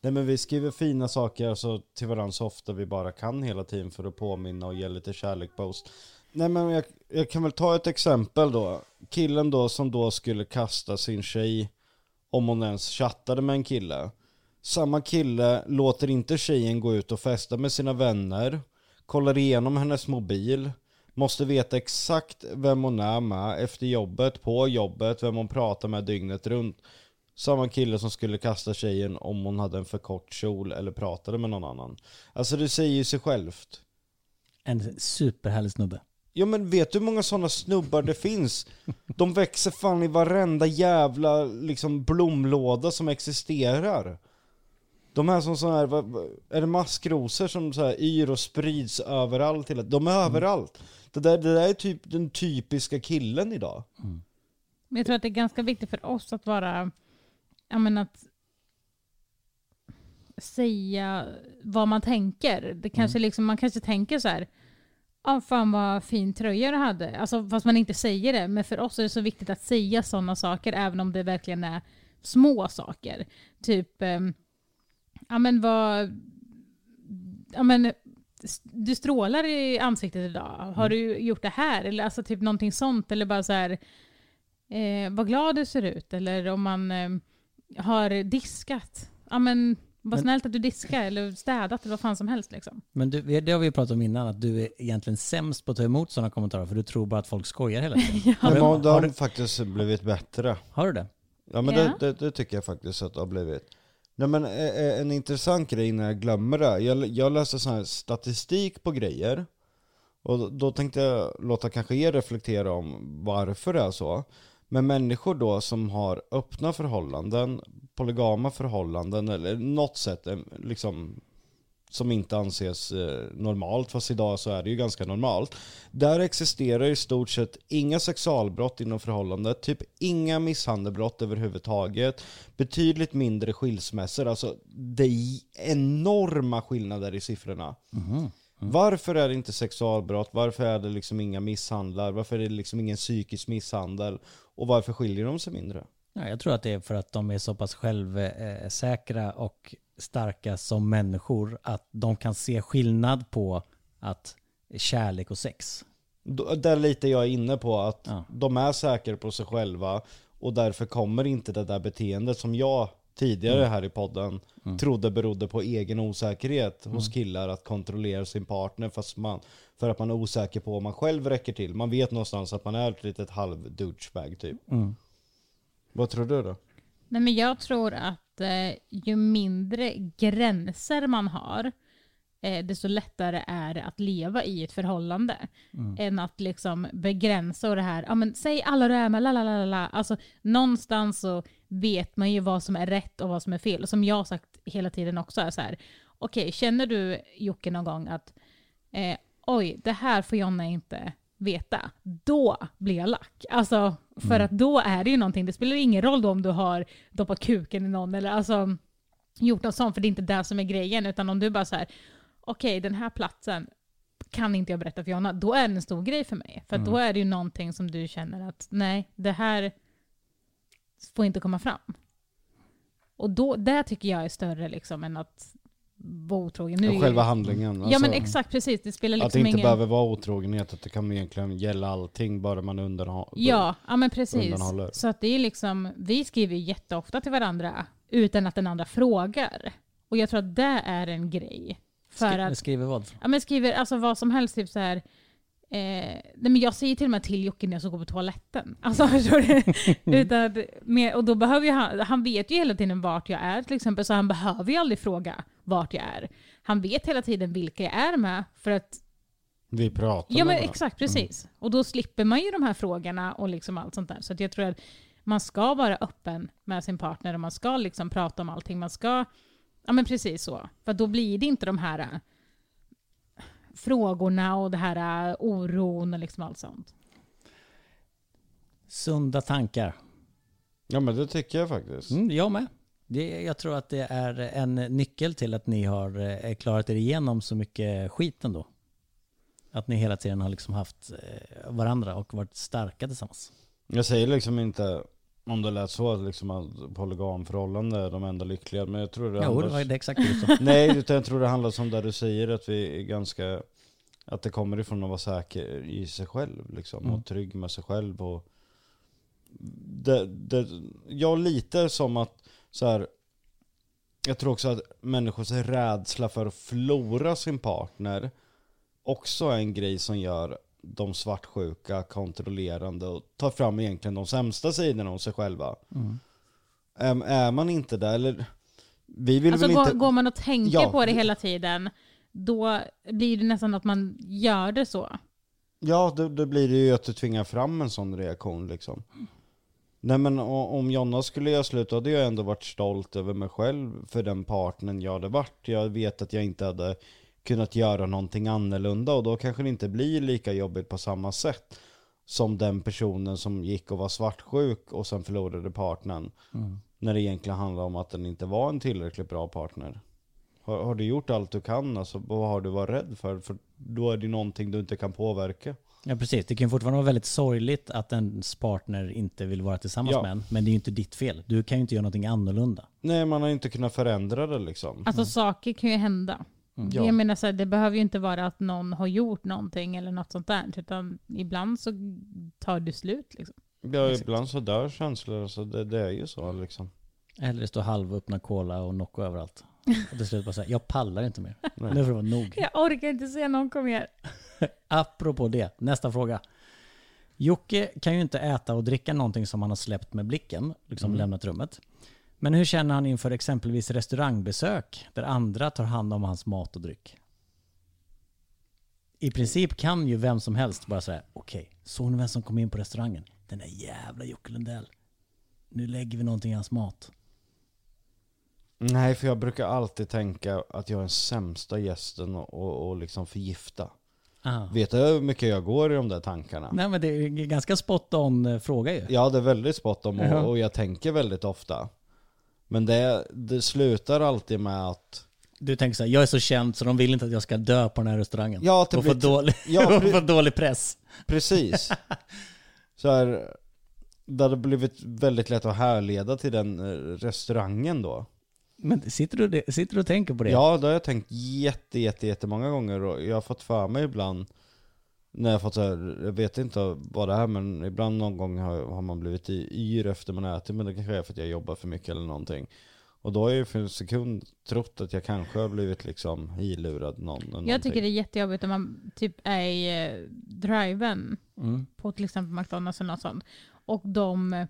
Nej men vi skriver fina saker alltså, till varandra så ofta vi bara kan hela tiden för att påminna och ge lite kärlek på oss. Nej men jag, jag kan väl ta ett exempel då. Killen då som då skulle kasta sin tjej om hon ens chattade med en kille. Samma kille låter inte tjejen gå ut och festa med sina vänner, kollar igenom hennes mobil, måste veta exakt vem hon är med efter jobbet, på jobbet, vem hon pratar med dygnet runt. Samma kille som skulle kasta tjejen om hon hade en för kort kjol eller pratade med någon annan. Alltså det säger ju sig självt. En superhärlig snubbe. Ja men vet du hur många sådana snubbar det finns? De växer fan i varenda jävla liksom blomlåda som existerar. De här som så här, är det maskrosor som så här yr och sprids överallt hela De är överallt. Det där, det där är typ den typiska killen idag. Men jag tror att det är ganska viktigt för oss att vara, ja men att säga vad man tänker. Det kanske liksom, man kanske tänker så här, ja fan vad fin tröja du hade. Alltså fast man inte säger det. Men för oss är det så viktigt att säga sådana saker även om det verkligen är små saker. Typ, ehm, ja men vad, ja men du strålar i ansiktet idag. Har du gjort det här? Eller alltså typ någonting sånt. Eller bara så här, eh, vad glad du ser ut. Eller om man eh, har diskat. Ja men vad Men- snällt att du diskar eller städat eller vad fan som helst liksom. Men du, det har vi ju pratat om innan, att du är egentligen sämst på att ta emot sådana kommentarer för du tror bara att folk skojar hela tiden. (laughs) Har, Men de har, du, faktiskt blivit bättre. har du det? Ja men Ja. Det, det, det tycker jag faktiskt att det har blivit. Nej men eh, eh, en intressant grej när jag glömmer det. Jag, jag läste sån här statistik på grejer. Och då, då tänkte jag låta kanske er reflektera om varför det är så. Men människor då som har öppna förhållanden, polygama förhållanden eller något sätt eh, liksom som inte anses eh, normalt, fast idag så är det ju ganska normalt. Där existerar i stort sett inga sexualbrott inom förhållandet, typ inga misshandelbrott överhuvudtaget, betydligt mindre skilsmässor, alltså det är enorma skillnader i siffrorna. Mhm. Varför är det inte sexualbrott? Varför är det liksom inga misshandlar? Varför är det liksom ingen psykisk misshandel? Och varför skiljer de sig mindre? Ja, jag tror att det är för att de är så pass självsäkra och starka som människor att de kan se skillnad på att kärlek och sex. Där litar jag inne på att Ja. de är säkra på sig själva och därför kommer inte det där beteendet som jag tidigare här i podden trodde berodde på egen osäkerhet hos killar att kontrollera sin partner fast man, för att man är osäker på om man själv räcker till. Man vet någonstans att man är ett litet halv douchebag typ. Vad tror du då? Nej, men jag tror att eh, ju mindre gränser man har, eh, desto lättare är det att leva i ett förhållande. Än att liksom begränsa och det här, ja men säg alla du är med, la la la la. Alltså någonstans så vet man ju vad som är rätt och vad som är fel. Och som jag har sagt hela tiden också är så här, okej känner du Jocke någon gång att eh, oj, det här får Jonna inte veta, då blir jag lack. Alltså, för att då är det ju någonting, det spelar ingen roll om du har doppat kuken i någon eller alltså gjort något sånt, för det är inte det som är grejen, utan om du bara så här, okej den här platsen kan inte jag berätta för Jonna, då är det en stor grej för mig. För att då är det ju någonting som du känner att nej, det här får inte komma fram. Och då, det tycker jag är större liksom än att vara otrogen. Nu ju- Själva handlingen. Ja alltså, men exakt, precis. Det spelar Att det liksom inte ingen... behöver vara otrogenhet, att det kan egentligen gälla allting bara man underhåller. Ja, ja men precis. undanhåller. Så att det är liksom, vi skriver ju jätteofta till varandra utan att den andra frågar. Och jag tror att det är en grej. För Skri- att, Skriver vad? ja men skriver alltså vad som helst, typ så här. Eh, nej men jag säger till och med till Jocke när jag ska gå på toaletten. (laughs) Alltså förstår du? (laughs) Utan att, med, och då behöver ju han, han vet ju hela tiden vart jag är till exempel, så han behöver ju aldrig fråga vart jag är. Han vet hela tiden vilka jag är med, för att Vi pratar Ja men varandra. exakt, precis. Och då slipper man ju de här frågorna och liksom allt sånt där. Så att jag tror att man ska vara öppen med sin partner och man ska liksom prata om allting. Man ska, ja men precis så. För då blir det inte de här äh, frågorna och det här äh, oron och liksom allt sånt. Sunda tankar. Ja men det tycker jag faktiskt. Mm, jag med. Det, jag tror att det är en nyckel till att ni har eh, klarat er igenom så mycket skit ändå. Att ni hela tiden har liksom haft eh, varandra och varit starka tillsammans. Jag säger liksom inte Om det lät så att liksom att polygamförhållande är de enda lyckliga. Men jag tror det Jo, det var det exakt det. (laughs) Nej, utan jag tror det handlar om det du säger att vi är ganska... Att det kommer ifrån att vara säker i sig själv liksom. Mm. Och trygg med sig själv och... Det, det, jag lite som att så här. Jag tror också att människors rädsla för att förlora sin partner också är en grej som gör de svartsjuka, kontrollerande och tar fram egentligen de sämsta sidorna hos sig själva. Mm. Är, är man inte där, eller... Vi vill Alltså väl går, inte... går man och tänker Ja. på det hela tiden, då blir det nästan att man gör det så. Ja, då, då blir det ju att du tvingar fram en sån reaktion liksom. Nej men om Jonna skulle göra slut, då hade jag ändå varit stolt över mig själv för den partnern jag hade varit. Jag vet att jag inte hade kunnat göra någonting annorlunda och då kanske det inte blir lika jobbigt på samma sätt som den personen som gick och var svartsjuk och sen förlorade partnern. När det egentligen handlar om att den inte var en tillräckligt bra partner. Har, har du gjort allt du kan, alltså, vad har du varit rädd för? För då är det någonting du inte kan påverka. Ja precis, det kan ju fortfarande vara väldigt sorgligt att ens partner inte vill vara tillsammans Ja. med en. Men det är ju inte ditt fel. Du kan ju inte göra någonting annorlunda. Nej, man har inte kunnat förändra det liksom. Alltså saker kan ju hända. Ja. Jag menar så här, det behöver ju inte vara att någon har gjort någonting eller något sånt där. Utan ibland så tar det slut liksom. Ja, ibland så dör känslor, så det, det är ju så liksom. Eller det står halvöppna cola och Nocco överallt. Och till slut bara säga, jag pallar inte mer. Nej. Nu får det vara nog. (laughs) Jag orkar inte se någon kom mer. (laughs) Apropå det, nästa fråga. Jocke kan ju inte äta och dricka någonting som han har släppt med blicken, liksom lämnat rummet. Men hur känner han inför exempelvis restaurangbesök där andra tar hand om hans mat och dryck? I princip kan ju vem som helst bara säga okej, såg ni vem som kom in på restaurangen? Den där jävla Jocke Lundell. Nu lägger vi någonting i hans mat. Nej, för jag brukar alltid tänka att jag är den sämsta gästen och, och, liksom förgifta. Ah. Vet du hur mycket jag går i de där tankarna? Nej men det är ganska spot on eh, fråga ju. Ja, det är väldigt spot on och, och jag tänker väldigt ofta. Men det, det slutar alltid med att... Du tänker så här, jag är så känd så de vill inte att jag ska dö på den här restaurangen. Ja, och få blir- dålig, Ja, (laughs) och få dålig press. Precis. (laughs) så här, det hade blivit väldigt lätt att härleda till den eh, restaurangen då. Men sitter du, sitter du och tänker på det? Ja, det har jag tänkt jätte, jätte, jättemånga gånger och jag har fått för mig ibland när jag fått så här, jag vet inte vad det är men ibland någon gång har, har man blivit i- yr efter man ätit men det kanske är för att jag jobbar för mycket eller någonting. Och då har jag ju för en sekund trott att jag kanske har blivit liksom ilurad någon. eller Jag någonting. tycker det är jättejobbigt om man typ är i eh, driven Mm. på till exempel McDonalds eller något sånt. Och de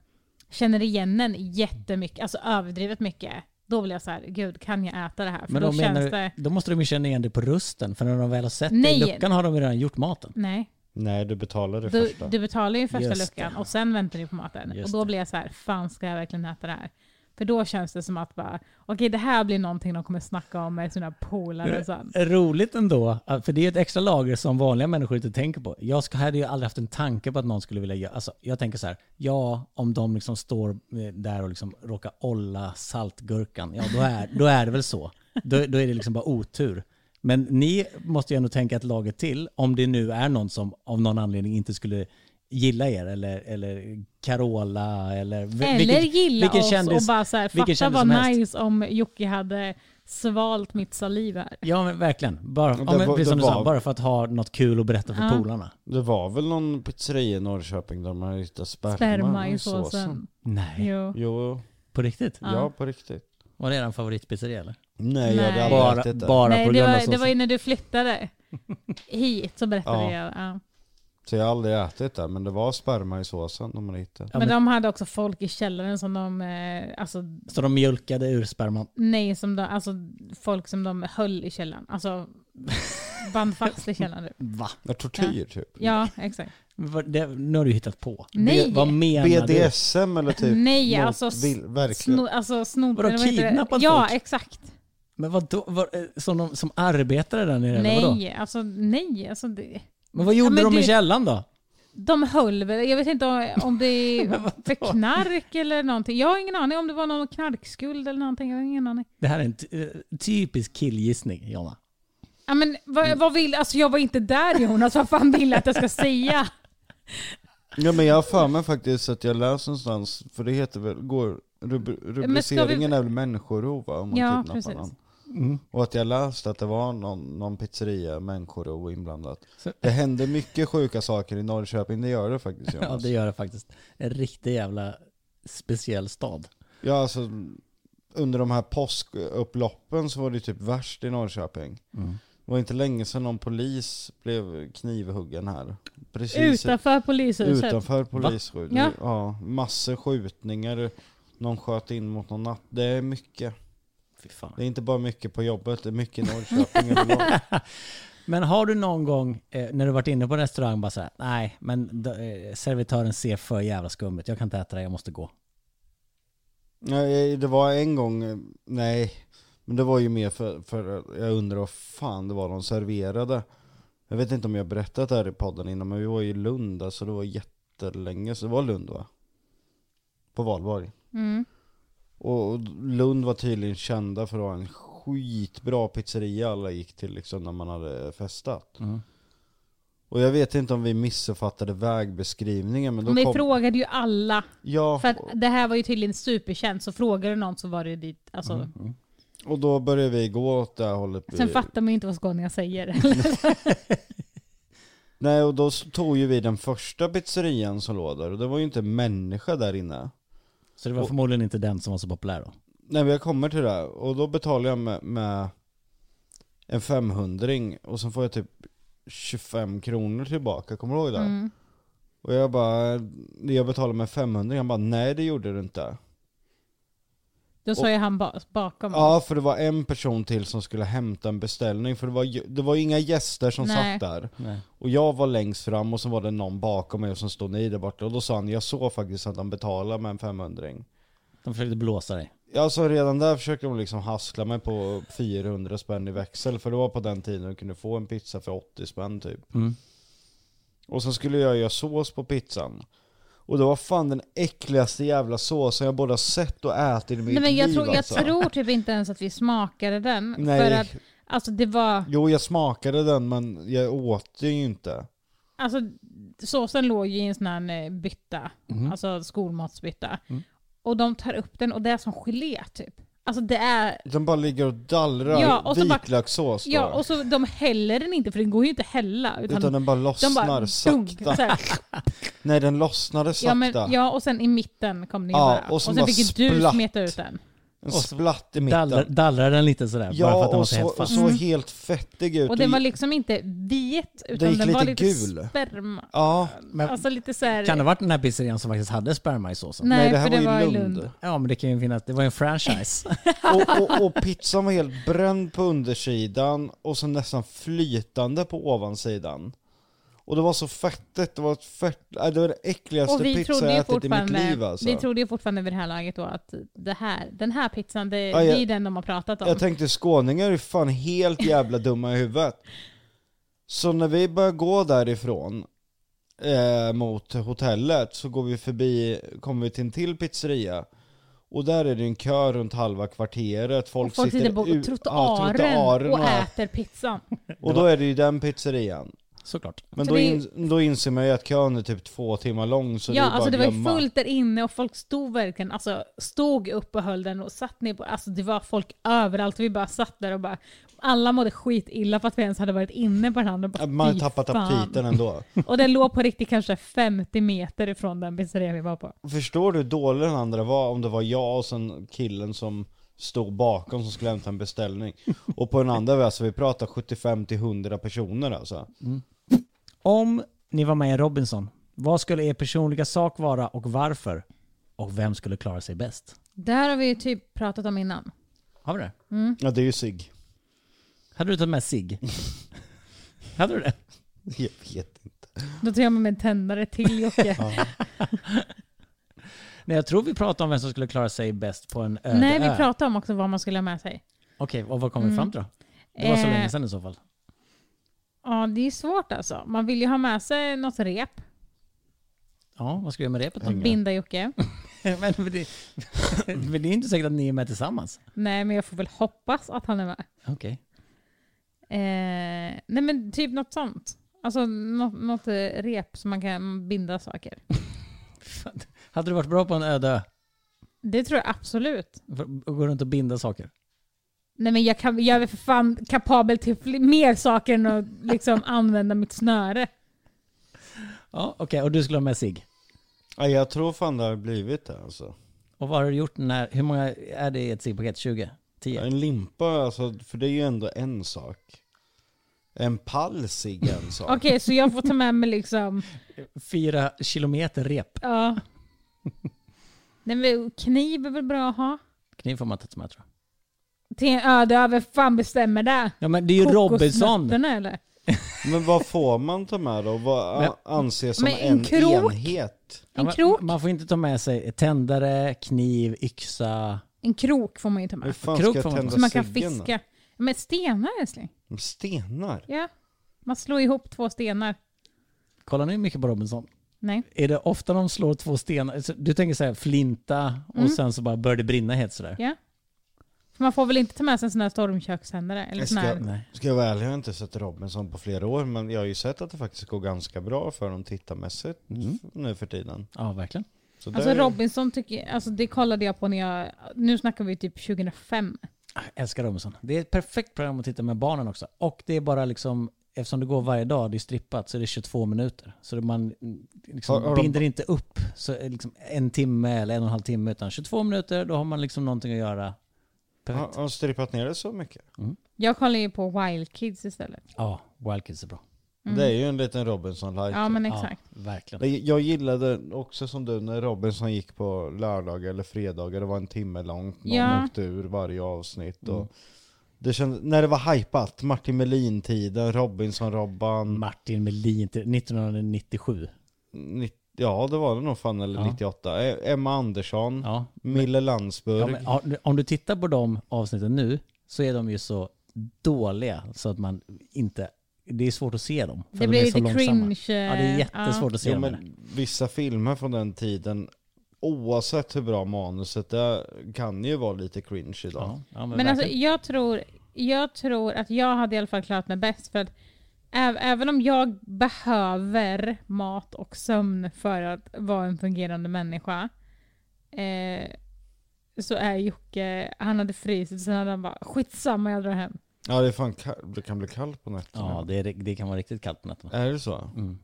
känner igen en jättemycket, alltså överdrivet mycket. Då blir jag så här, gud kan jag äta det här? För Men då då, känns menar, det... du- då måste de ju känna igen det på rösten, för när de väl har sett Nej. det i luckan har de ju redan gjort maten. Nej, Nej, du betalar det du, första. du betalar ju första Just det. luckan och sen väntar du på maten. Just och då det. blir jag så här, fan ska jag verkligen äta det här? För då känns det som att bara, okej det här blir någonting de kommer snacka om med sina polare sen. Roligt ändå, för det är ett extra lager som vanliga människor inte tänker på. Jag hade ju aldrig haft en tanke på att någon skulle vilja göra, alltså jag tänker så här, ja om de liksom står eh, där och liksom råkar olla saltgurkan, ja då är, då är det väl så. Då, då är det liksom bara otur. Men ni måste ju ändå tänka ett lager till, om det nu är någon som av någon anledning inte skulle gilla er, eller, eller Carola, eller... Eller vilken- gilla vilken oss kändis- och bara så här, vilken fatta kändis vad som helst. nice om Jocke hade svalt mitt saliv här. Ja men verkligen. Bara, Det ja, men, var- precis som det du sa, var- bara för att ha något kul att berätta för Ja. polarna. Det var väl någon pizzeria i Norrköping där man hittat sperma, Sperma i såsen. såsen. Nej. Jo. Jo, På riktigt? Ja. ja på riktigt. Var det er favoritpizzeria eller? Nej, jag hade Nej. aldrig Bara, ätit det. bara Nej, på det var, det var ju när du flyttade hit så berättade Ja. jag. Ja. Så jag har aldrig ätit det, men det var sperma i såsen de hade hittat. Ja, men, men- de hade också folk i källaren som de, eh, alltså Så de mjölkade ur sperman? nej, som de, alltså folk som de höll i källaren. Alltså band fast i källaren. typ. Va? Ja, tortyr typ. Ja, exakt. Vad- Det, nu har du hittat på. Nej. B- vad menar du? BDSM eller typ? nej, något alltså, s- vill, verkligen. sno, alltså snod, Vadå, eller vad heter det? kidnappat Ja, folk? exakt. Men vadå? Vad, eh, som, de, som arbetare där nere eller vadå? Nej, alltså nej. Alltså, det, Men vad gjorde men de i du- källaren då? de höll väl, jag vet inte om, om det (laughs) är för knark eller någonting. Jag har ingen aning om det var någon knarkskuld eller någonting. Jag har ingen aning. Det här är en eh, typisk killgissning, Jonna. Ja, men vad, vad vill, alltså jag var inte där Jonas, vad fan vill du att jag ska säga? (laughs) Ja men jag har för mig faktiskt att jag läst någonstans, för det heter väl, går, rub, rubriceringen är väl människorov va? Om man Ja, kidnappar precis. någon. Mm. Och att jag läst att det var någon, någon pizzeria, människorov inblandat. Så- Det händer mycket sjuka saker i Norrköping, det gör det faktiskt (laughs) Jonas. Ja, det gör det faktiskt. En riktig jävla speciell stad. Ja alltså, under de här påskupploppen så var det typ värst i Norrköping. Mm. Det var inte länge sedan någon polis blev knivhuggen här. Precis Utanför polishuset. utanför polisskjut. Ja. Ja. massor skjutningar. Någon sköt in mot någon natt. Det är mycket. Fy fan. Det är inte bara mycket på jobbet, det är mycket i Norrköping överlag. (laughs) Men har du någon gång eh, när du varit inne på en restaurang bara såhär, nej men eh, servitören ser för jävla skummet, jag kan inte äta det, jag måste gå. Nej, det var en gång, eh, nej. Men det var ju mer för, för jag undrar vad fan det var de serverade. Jag vet inte om jag berättat det här i podden innan, men vi var i Lund, alltså det var jättelänge, så det var Lund va? På Valborg. Mm. Och Lund var tydligen kända för att ha en skitbra pizzeria alla gick till liksom när man hade festat. Mm. Och jag vet inte om vi missuppfattade vägbeskrivningen men då Men vi kom... frågade ju alla. Ja, För att det här var ju tydligen superkänt, så frågade någon så var det dit. Alltså, Mm. Mm. och då började vi gå åt det här hållet. Sen vi... fattar man ju inte vad skåningar säger. (laughs) Nej och då tog ju vi den första pizzerian som låg där och det var ju inte en människa där inne. Så det var Och- förmodligen inte den som var så populär då? Nej men jag kommer till det och då betalar jag med, med en 500 och så får jag typ 25 kronor tillbaka, kommer du ihåg det? Mm. Och jag bara, jag betalar med 500 han bara nej det gjorde du inte. Då sa ju han ba bakom Ja för det var en person till som skulle hämta en beställning, för det var, ju- det var inga gäster som Nej. satt där. Nej. Och jag var längst fram och så var det någon bakom mig som stod ni där borta. Och då sa han, jag såg faktiskt att han betalade med en 500 De försökte blåsa dig. Alltså redan där försökte de liksom hassla mig på 400 spänn i växel, för det var på den tiden du kunde få en pizza för 80 spänn typ. Mm. Och sen skulle jag göra sås på pizzan. Och det var fan den äckligaste jävla såsen jag både har sett och ätit i mitt Nej men jag, liv tror, jag alltså. tror typ inte ens att vi smakade den. Nej. För att alltså det var, Jo jag smakade den men jag åt det ju inte. alltså såsen låg ju i en sån här eh, bytta, Mhm. alltså skolmatsbytta. Mm. Och de tar upp den och det är som gelé typ. Alltså det är, Den bara ligger och dallrar Ja, och så bara- vitlökssås ja och så de häller den inte för den går ju inte hälla. Utan, Utan den bara de lossnar bara dunk, sakta. här. (laughs) Nej den lossnade sakta. Ja, men, ja och sen i mitten kom den ju Ja, bara. och Och, sen bara fick ju du smeta ut den. En Och splatt i mitten. Dallrar, dallrar den lite sådär? bara för Ja, att den var och så så, helt och så Mm. helt fettig ut. Och den var liksom inte vit, utan den lite var lite gul. sperma. Ja, Men Alltså lite så här, kan det ha varit den här pizzerian som faktiskt hade sperma i såsen? Nej, nej det här för det var var ju i Lund. Lund. Ja men det kan ju finnas, det var ju en franchise. (laughs) och, och, och pizzan var helt bränd på undersidan och så nästan flytande på ovansidan. Och det var så fettigt, det var ett fett, nej, det var det äckligaste pizza jag ätit i mitt liv alltså. vi trodde ju fortfarande vid det här laget då att det här, den här pizzan, det, Ja, jag- det är den de har pratat om. Jag tänkte skåningar är fan helt jävla (laughs) dumma i huvudet. Så när vi börjar gå därifrån eh, mot hotellet så går vi förbi, kommer vi till en till pizzeria. Och där är det en kö runt halva kvarteret, folk, folk sitter på trottoaren, ja, trottoaren och och, äter pizzan. och då är det ju den pizzerian. Såklart. Men Så då, det- in, då inser man ju att kön är typ två timmar lång så det ja, är bara alltså det var ju fullt där inne och folk stod verkligen, alltså stod upp och höll den och satt ner på, alltså det var folk överallt och vi bara satt där och bara, alla mådde skitilla för att vi ens hade varit inne på den andra. Bara, Man har tappat fan. aptiten ändå. (laughs) Och den låg på riktigt kanske 50 meter ifrån den pizzerian vi var på. Förstår du hur dålig den andra var om det var jag och sen killen som stod bakom som skulle hämta en beställning. Och på den andra, var alltså vi pratar 75-100 personer alltså. Om ni var med i Robinson, vad skulle er personliga sak vara och varför? Och vem skulle klara sig bäst? Det här har vi ju typ pratat om innan. Har vi det? Ja det är ju sig. Hade du tagit med sig? (laughs) Hade du det? Jag vet inte. Då tar jag med mig en tändare till Jocke. (laughs) (laughs) Nej, jag tror vi pratade om vem som skulle klara sig bäst på en öde Nej, vi ö. pratade om också vad man skulle ha med sig. Okej, och vad kom vi Mm. fram till då? Det var så Eh, länge sedan i så fall. Ja, det är svårt alltså. Man vill ju ha med sig något rep. Ja, vad ska vi göra med repet binda Jocke. (laughs) men, men, det, (laughs) men det är inte säkert att ni är med tillsammans. Nej, men jag får väl hoppas att han är med. Okej. Eh, nej, men typ något sånt. Alltså något, något eh, rep som man kan binda saker. (laughs) Hade du varit bra på en öde ö? Det tror jag absolut. Gå runt och binda saker? Nej men jag, kan, jag är för fan kapabel till mer saker än att liksom (laughs) använda mitt snöre. Ja, okej. Och du skulle ha med sig. Ja, jag tror fan det har blivit det alltså. Och vad har du gjort när, hur många är det i ett ciggpaket? 20? 10? En limpa, alltså, för det är ju ändå en sak. En pall cigg är en (laughs) sak. Okej, så jag får ta med mig liksom... (laughs) Fyra kilometer rep. Ja. Nej, men kniv är väl bra att ha? Kniv får man ta med tror jag. Till en öde ö, vem fan bestämmer det? Ja men det är ju Robinson. Kokosnötterna, eller? Men vad får man ta med då? Vad Men- a- anses som Men en en, krok? enhet? Ja, En men krok? Man får inte ta med sig tändare, kniv, yxa. En krok får man ju ta Hur med. fan Krok ska får jag man- tända Så man kan ciggen då? fiska. Men stenar älskling. Stenar? Ja. Man slår ihop två stenar. Kollar ni mycket på Robinson? Nej. Är det ofta de slår två stenar? Så Du tänker så här flinta och Mm. sen så bara börjar det brinna helt sådär? Ja. Man får väl inte ta med sig en sån här stormköksändare? Eller Jag sån här... ska- jag vara ärlig, jag har inte sett Robinson på flera år, men jag har ju sett att det faktiskt går ganska bra för dem tittarmässigt Mm. nu för tiden. Ja, verkligen. Så Alltså det- Robinson tycker alltså det kollade jag på när jag, nu snackar vi typ 2005. Ah, Jag älskar Robinson. Det är ett perfekt program att titta med barnen också. Och det är bara liksom, eftersom det går varje dag, det är strippat, så är det 22 minuter. Så det man mm, liksom Har- har de- binder inte upp så liksom en timme eller en och en halv timme, utan 22 minuter, då har man liksom någonting att göra. Har Perfekt. har de strippat ner det så mycket? Jag kollar ju på Wild Kids istället. Ja, Wild Kids är bra. Mm. Det är ju en liten Robinson-like. Ja men exakt. Ja, verkligen. Jag- Jag gillade också som du när Robinson gick på lördagar eller fredagar, det var en timme långt, någon Ja. åkte ur varje avsnitt. Mm. Och det kändes, när det var hypat, Martin Melin-tiden, Robinson-Robban, Martin Melin till 1997. nitt- ja det var det nog fan, eller Ja. 98. E- Emma Andersson, Ja. Mille Landsburg. Ja, men, ja, om du tittar på de avsnitten nu så är de ju så dåliga så att man inte... Det är svårt att se dem. för Det de blir är så lite långsamma. cringe. Ja, det är jättesvårt att se Jo, dem. men vissa filmer från den tiden, oavsett hur bra manuset är, kan ju vara lite cringe idag. Ja, ja, men Men alltså verkligen. jag tror, jag tror att jag hade i alla fall klarat mig bäst för att även om jag behöver mat och sömn för att vara en fungerande människa eh, så är Jocke, han hade frysit sen hade han bara skitsamma jag drar hem. Ja det, är fan kall- det kan bli kallt på nätterna. Ja, det, är, det kan vara riktigt kallt på nätterna. Är det så? Mm.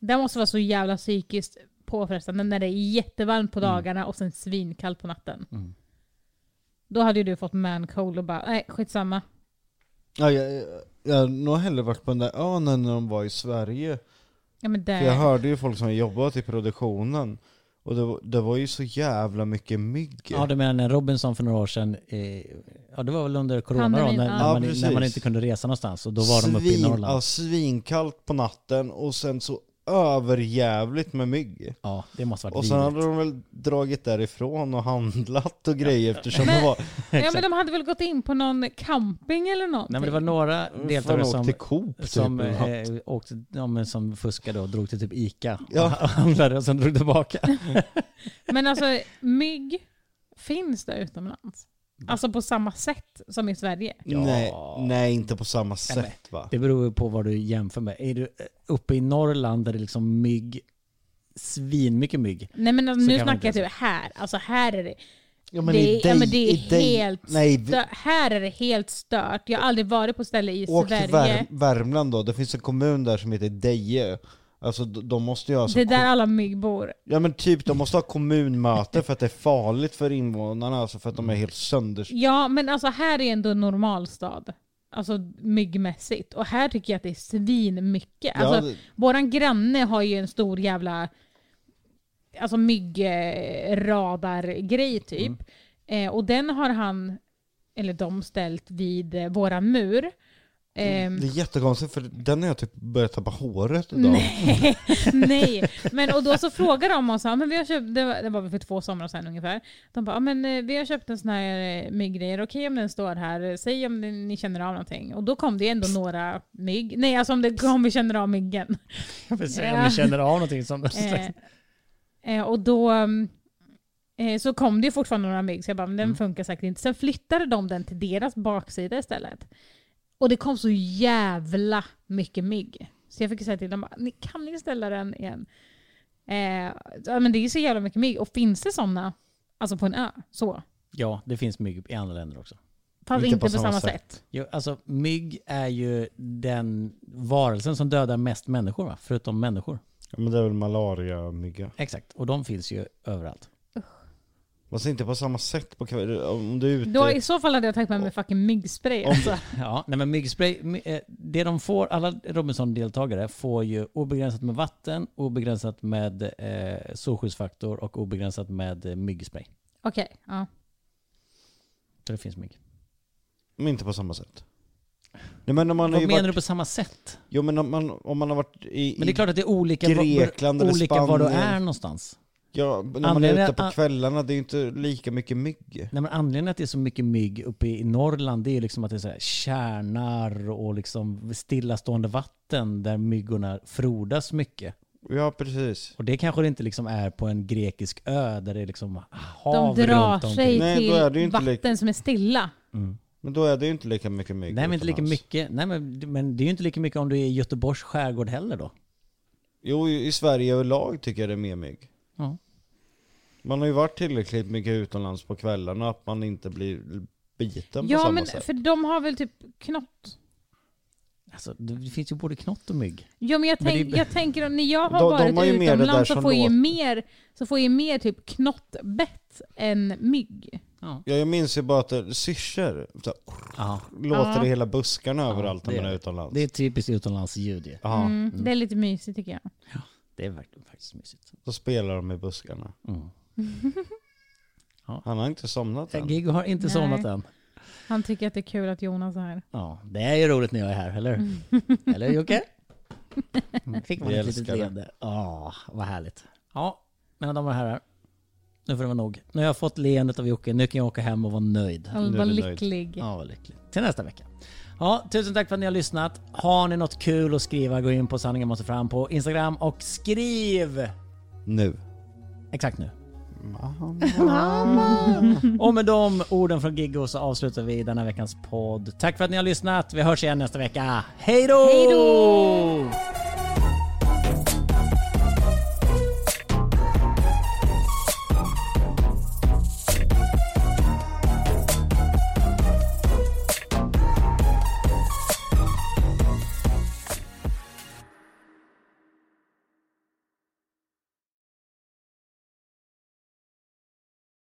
Det måste vara så jävla psykiskt påfrestande när det är jättevarmt på Mm. dagarna och sen svinkallt på natten. Mm. Då hade ju du fått man cold och bara nej skitsamma. Ja, jag, jag har nog hellre varit på den där ön när de var i Sverige. Ja, men det, För jag hörde ju folk som jobbat i produktionen, och det var, det var ju så jävla mycket mygg. Ja, du menar när Robinson för några år sedan, eh, ja det var väl under corona då, när, ja. när, Ja, man, när man inte kunde resa någonstans och då var de uppe i Svin- Norrland. Ja, svinkallt på natten och sen så överjävligt med mygg. Ja, det måste varit Och sen hade de väl dragit därifrån och handlat och grejer eftersom Men- det var... ja, men de hade väl gått in på någon camping eller någonting? Nej men det var några Fan, deltagare som, till Coop typ. som, eh, åkte, ja, men som fuskade och drog till typ Ica Ja. och (laughs) handlade och sen drog tillbaka. Men alltså mygg finns det utomlands. Alltså på samma sätt som i Sverige. Ja. Nej, nej, inte på samma Nej, men- sätt va? Det beror ju på vad du jämför med. Är du eh, uppe i Norrland där det är liksom mygg, svinmycket mygg. Nej men alltså, Så nu snackar jag typ här. Alltså här är det... Ja, det, i är- ja, dig- men det är i dig- helt Nej, vi-. Här är det helt stört. Jag har aldrig varit på ställe i Åk till Sverige. Vär, Värmland då, det finns en kommun där som heter Deje. Alltså de måste ju ha det är där alla mygg bor. Ja men typ, de måste ha kommunmöte för att det är farligt för invånarna, alltså för att de är helt sönders... Ja men alltså här är ändå en normalstad. Alltså myggmässigt. Och här tycker jag att det är svin mycket. Alltså, Ja, det- Våran granne har ju en stor jävla alltså myggradargrej typ. Mm. Eh, och den har han, eller de, ställt vid eh, våran mur. Ehm, Det är jättekonstigt för den har jag typ börjat tappa håret idag. Nej, (laughs) nej. Men och då så frågade de oss, men vi har köpt, det var, det var för två somrar sedan ungefär. De bara, men eh, vi har köpt en sån här eh, mygggrej, okej om den står här, säg om det, ni känner av någonting. Och då kom det ändå några mygg, nej alltså om, det, om vi känner av myggen. Jag vill säga om ni känner av någonting som... (laughs) Eh, eh, och då mm, så kom det ju fortfarande några mygg, så jag bara, men den Mm. funkar säkert inte. Sen flyttade de den till deras baksida istället. Och det kom så jävla mycket mygg. Så jag fick säga till dem, ni kan ni ställa den igen? Eh, ja, men det är ju så jävla mycket mygg. Och finns det sådana, alltså på en ö, så? Ja, det finns mygg i andra länder också. Fast inte, på, samma sätt. Jo, alltså mygg är ju den varelsen som dödar mest människor va? Förutom människor. Ja, men det är väl malaria-mygga. Exakt, och de finns ju överallt. Fast inte på samma sätt på kvällen. Om du är ute... Då, I så fall hade jag tagit med mig fucking myggspray. Alltså. (laughs) Ja, nej men myggspray, my- eh, det de får, alla Robinson-deltagare får ju obegränsat med vatten, obegränsat med eh, solskyddsfaktor och obegränsat med eh, myggspray. Okej, ja. Så det finns mygg. Men inte på samma sätt. Nej men om man har Vad menar varit... du på samma sätt? Jo men om man, om man har varit i... Men det är klart att det är olika, Grekland eller olika var du Spanien. är någonstans. Ja, när man är ute på kvällarna, det är ju inte lika mycket mygg. Nej men anledningen att det är så mycket mygg uppe i Norrland det är ju liksom att det är så här kärnar och liksom stillastående vatten där myggorna frodas mycket. Ja, precis. Och det kanske det inte liksom är på en grekisk ö där det är liksom hav De drar sig Nej, då är det ju till inte vatten lik- som är stilla. Mm. Men då är det ju inte lika mycket mygg Nej men inte lika mycket. Nej men, men det är ju inte lika mycket om du är i Göteborgs skärgård heller då. Jo, i i Sverige överlag tycker jag det är mer mygg. Ja. Man har ju varit tillräckligt mycket utomlands på kvällarna att man inte blir biten på Ja, samma men sätt. för de har väl typ knott. Alltså det finns ju både knott och mygg. Ja, men jag, Men tänk, det- jag tänker om när jag har De- de varit har det där utomlands så får, jag ju låter- mer, så får jag ju mer typ knottbett än mygg. Ja. Ja, jag minns ju bara att syrsor ja. låter Ja. i hela buskarna överallt när man är utomlands. Det är typiskt utomlandsljud ju. Ja, Mm, Det är lite mysigt tycker jag. Det är verkligen faktiskt mysigt. så spelar de i buskarna. Mm. (laughs) Han har inte somnat än. Giggo har inte Nej. somnat än. Han tycker att det är kul att Jonas är här. Ja, det är ju roligt när jag är här, eller hur? (laughs) Eller Jocke? (laughs) Fick man ett litet leende. Ja, vad härligt. Ja, mina damer och herrar. Nu får det vara nog. Nu har jag fått leendet av Jocke, nu kan jag åka hem och vara nöjd. Han var lycklig. Ja, vad lyckligt. Till nästa vecka. Ja, tusen tack för att ni har lyssnat. Har ni något kul att skriva, gå in på sanningen måste fram på Instagram och skriv! Nu. Exakt nu. Och med de orden från Giggo så avslutar vi denna veckans podd. Tack för att ni har lyssnat. Vi hörs igen nästa vecka. Hej då! Hej då!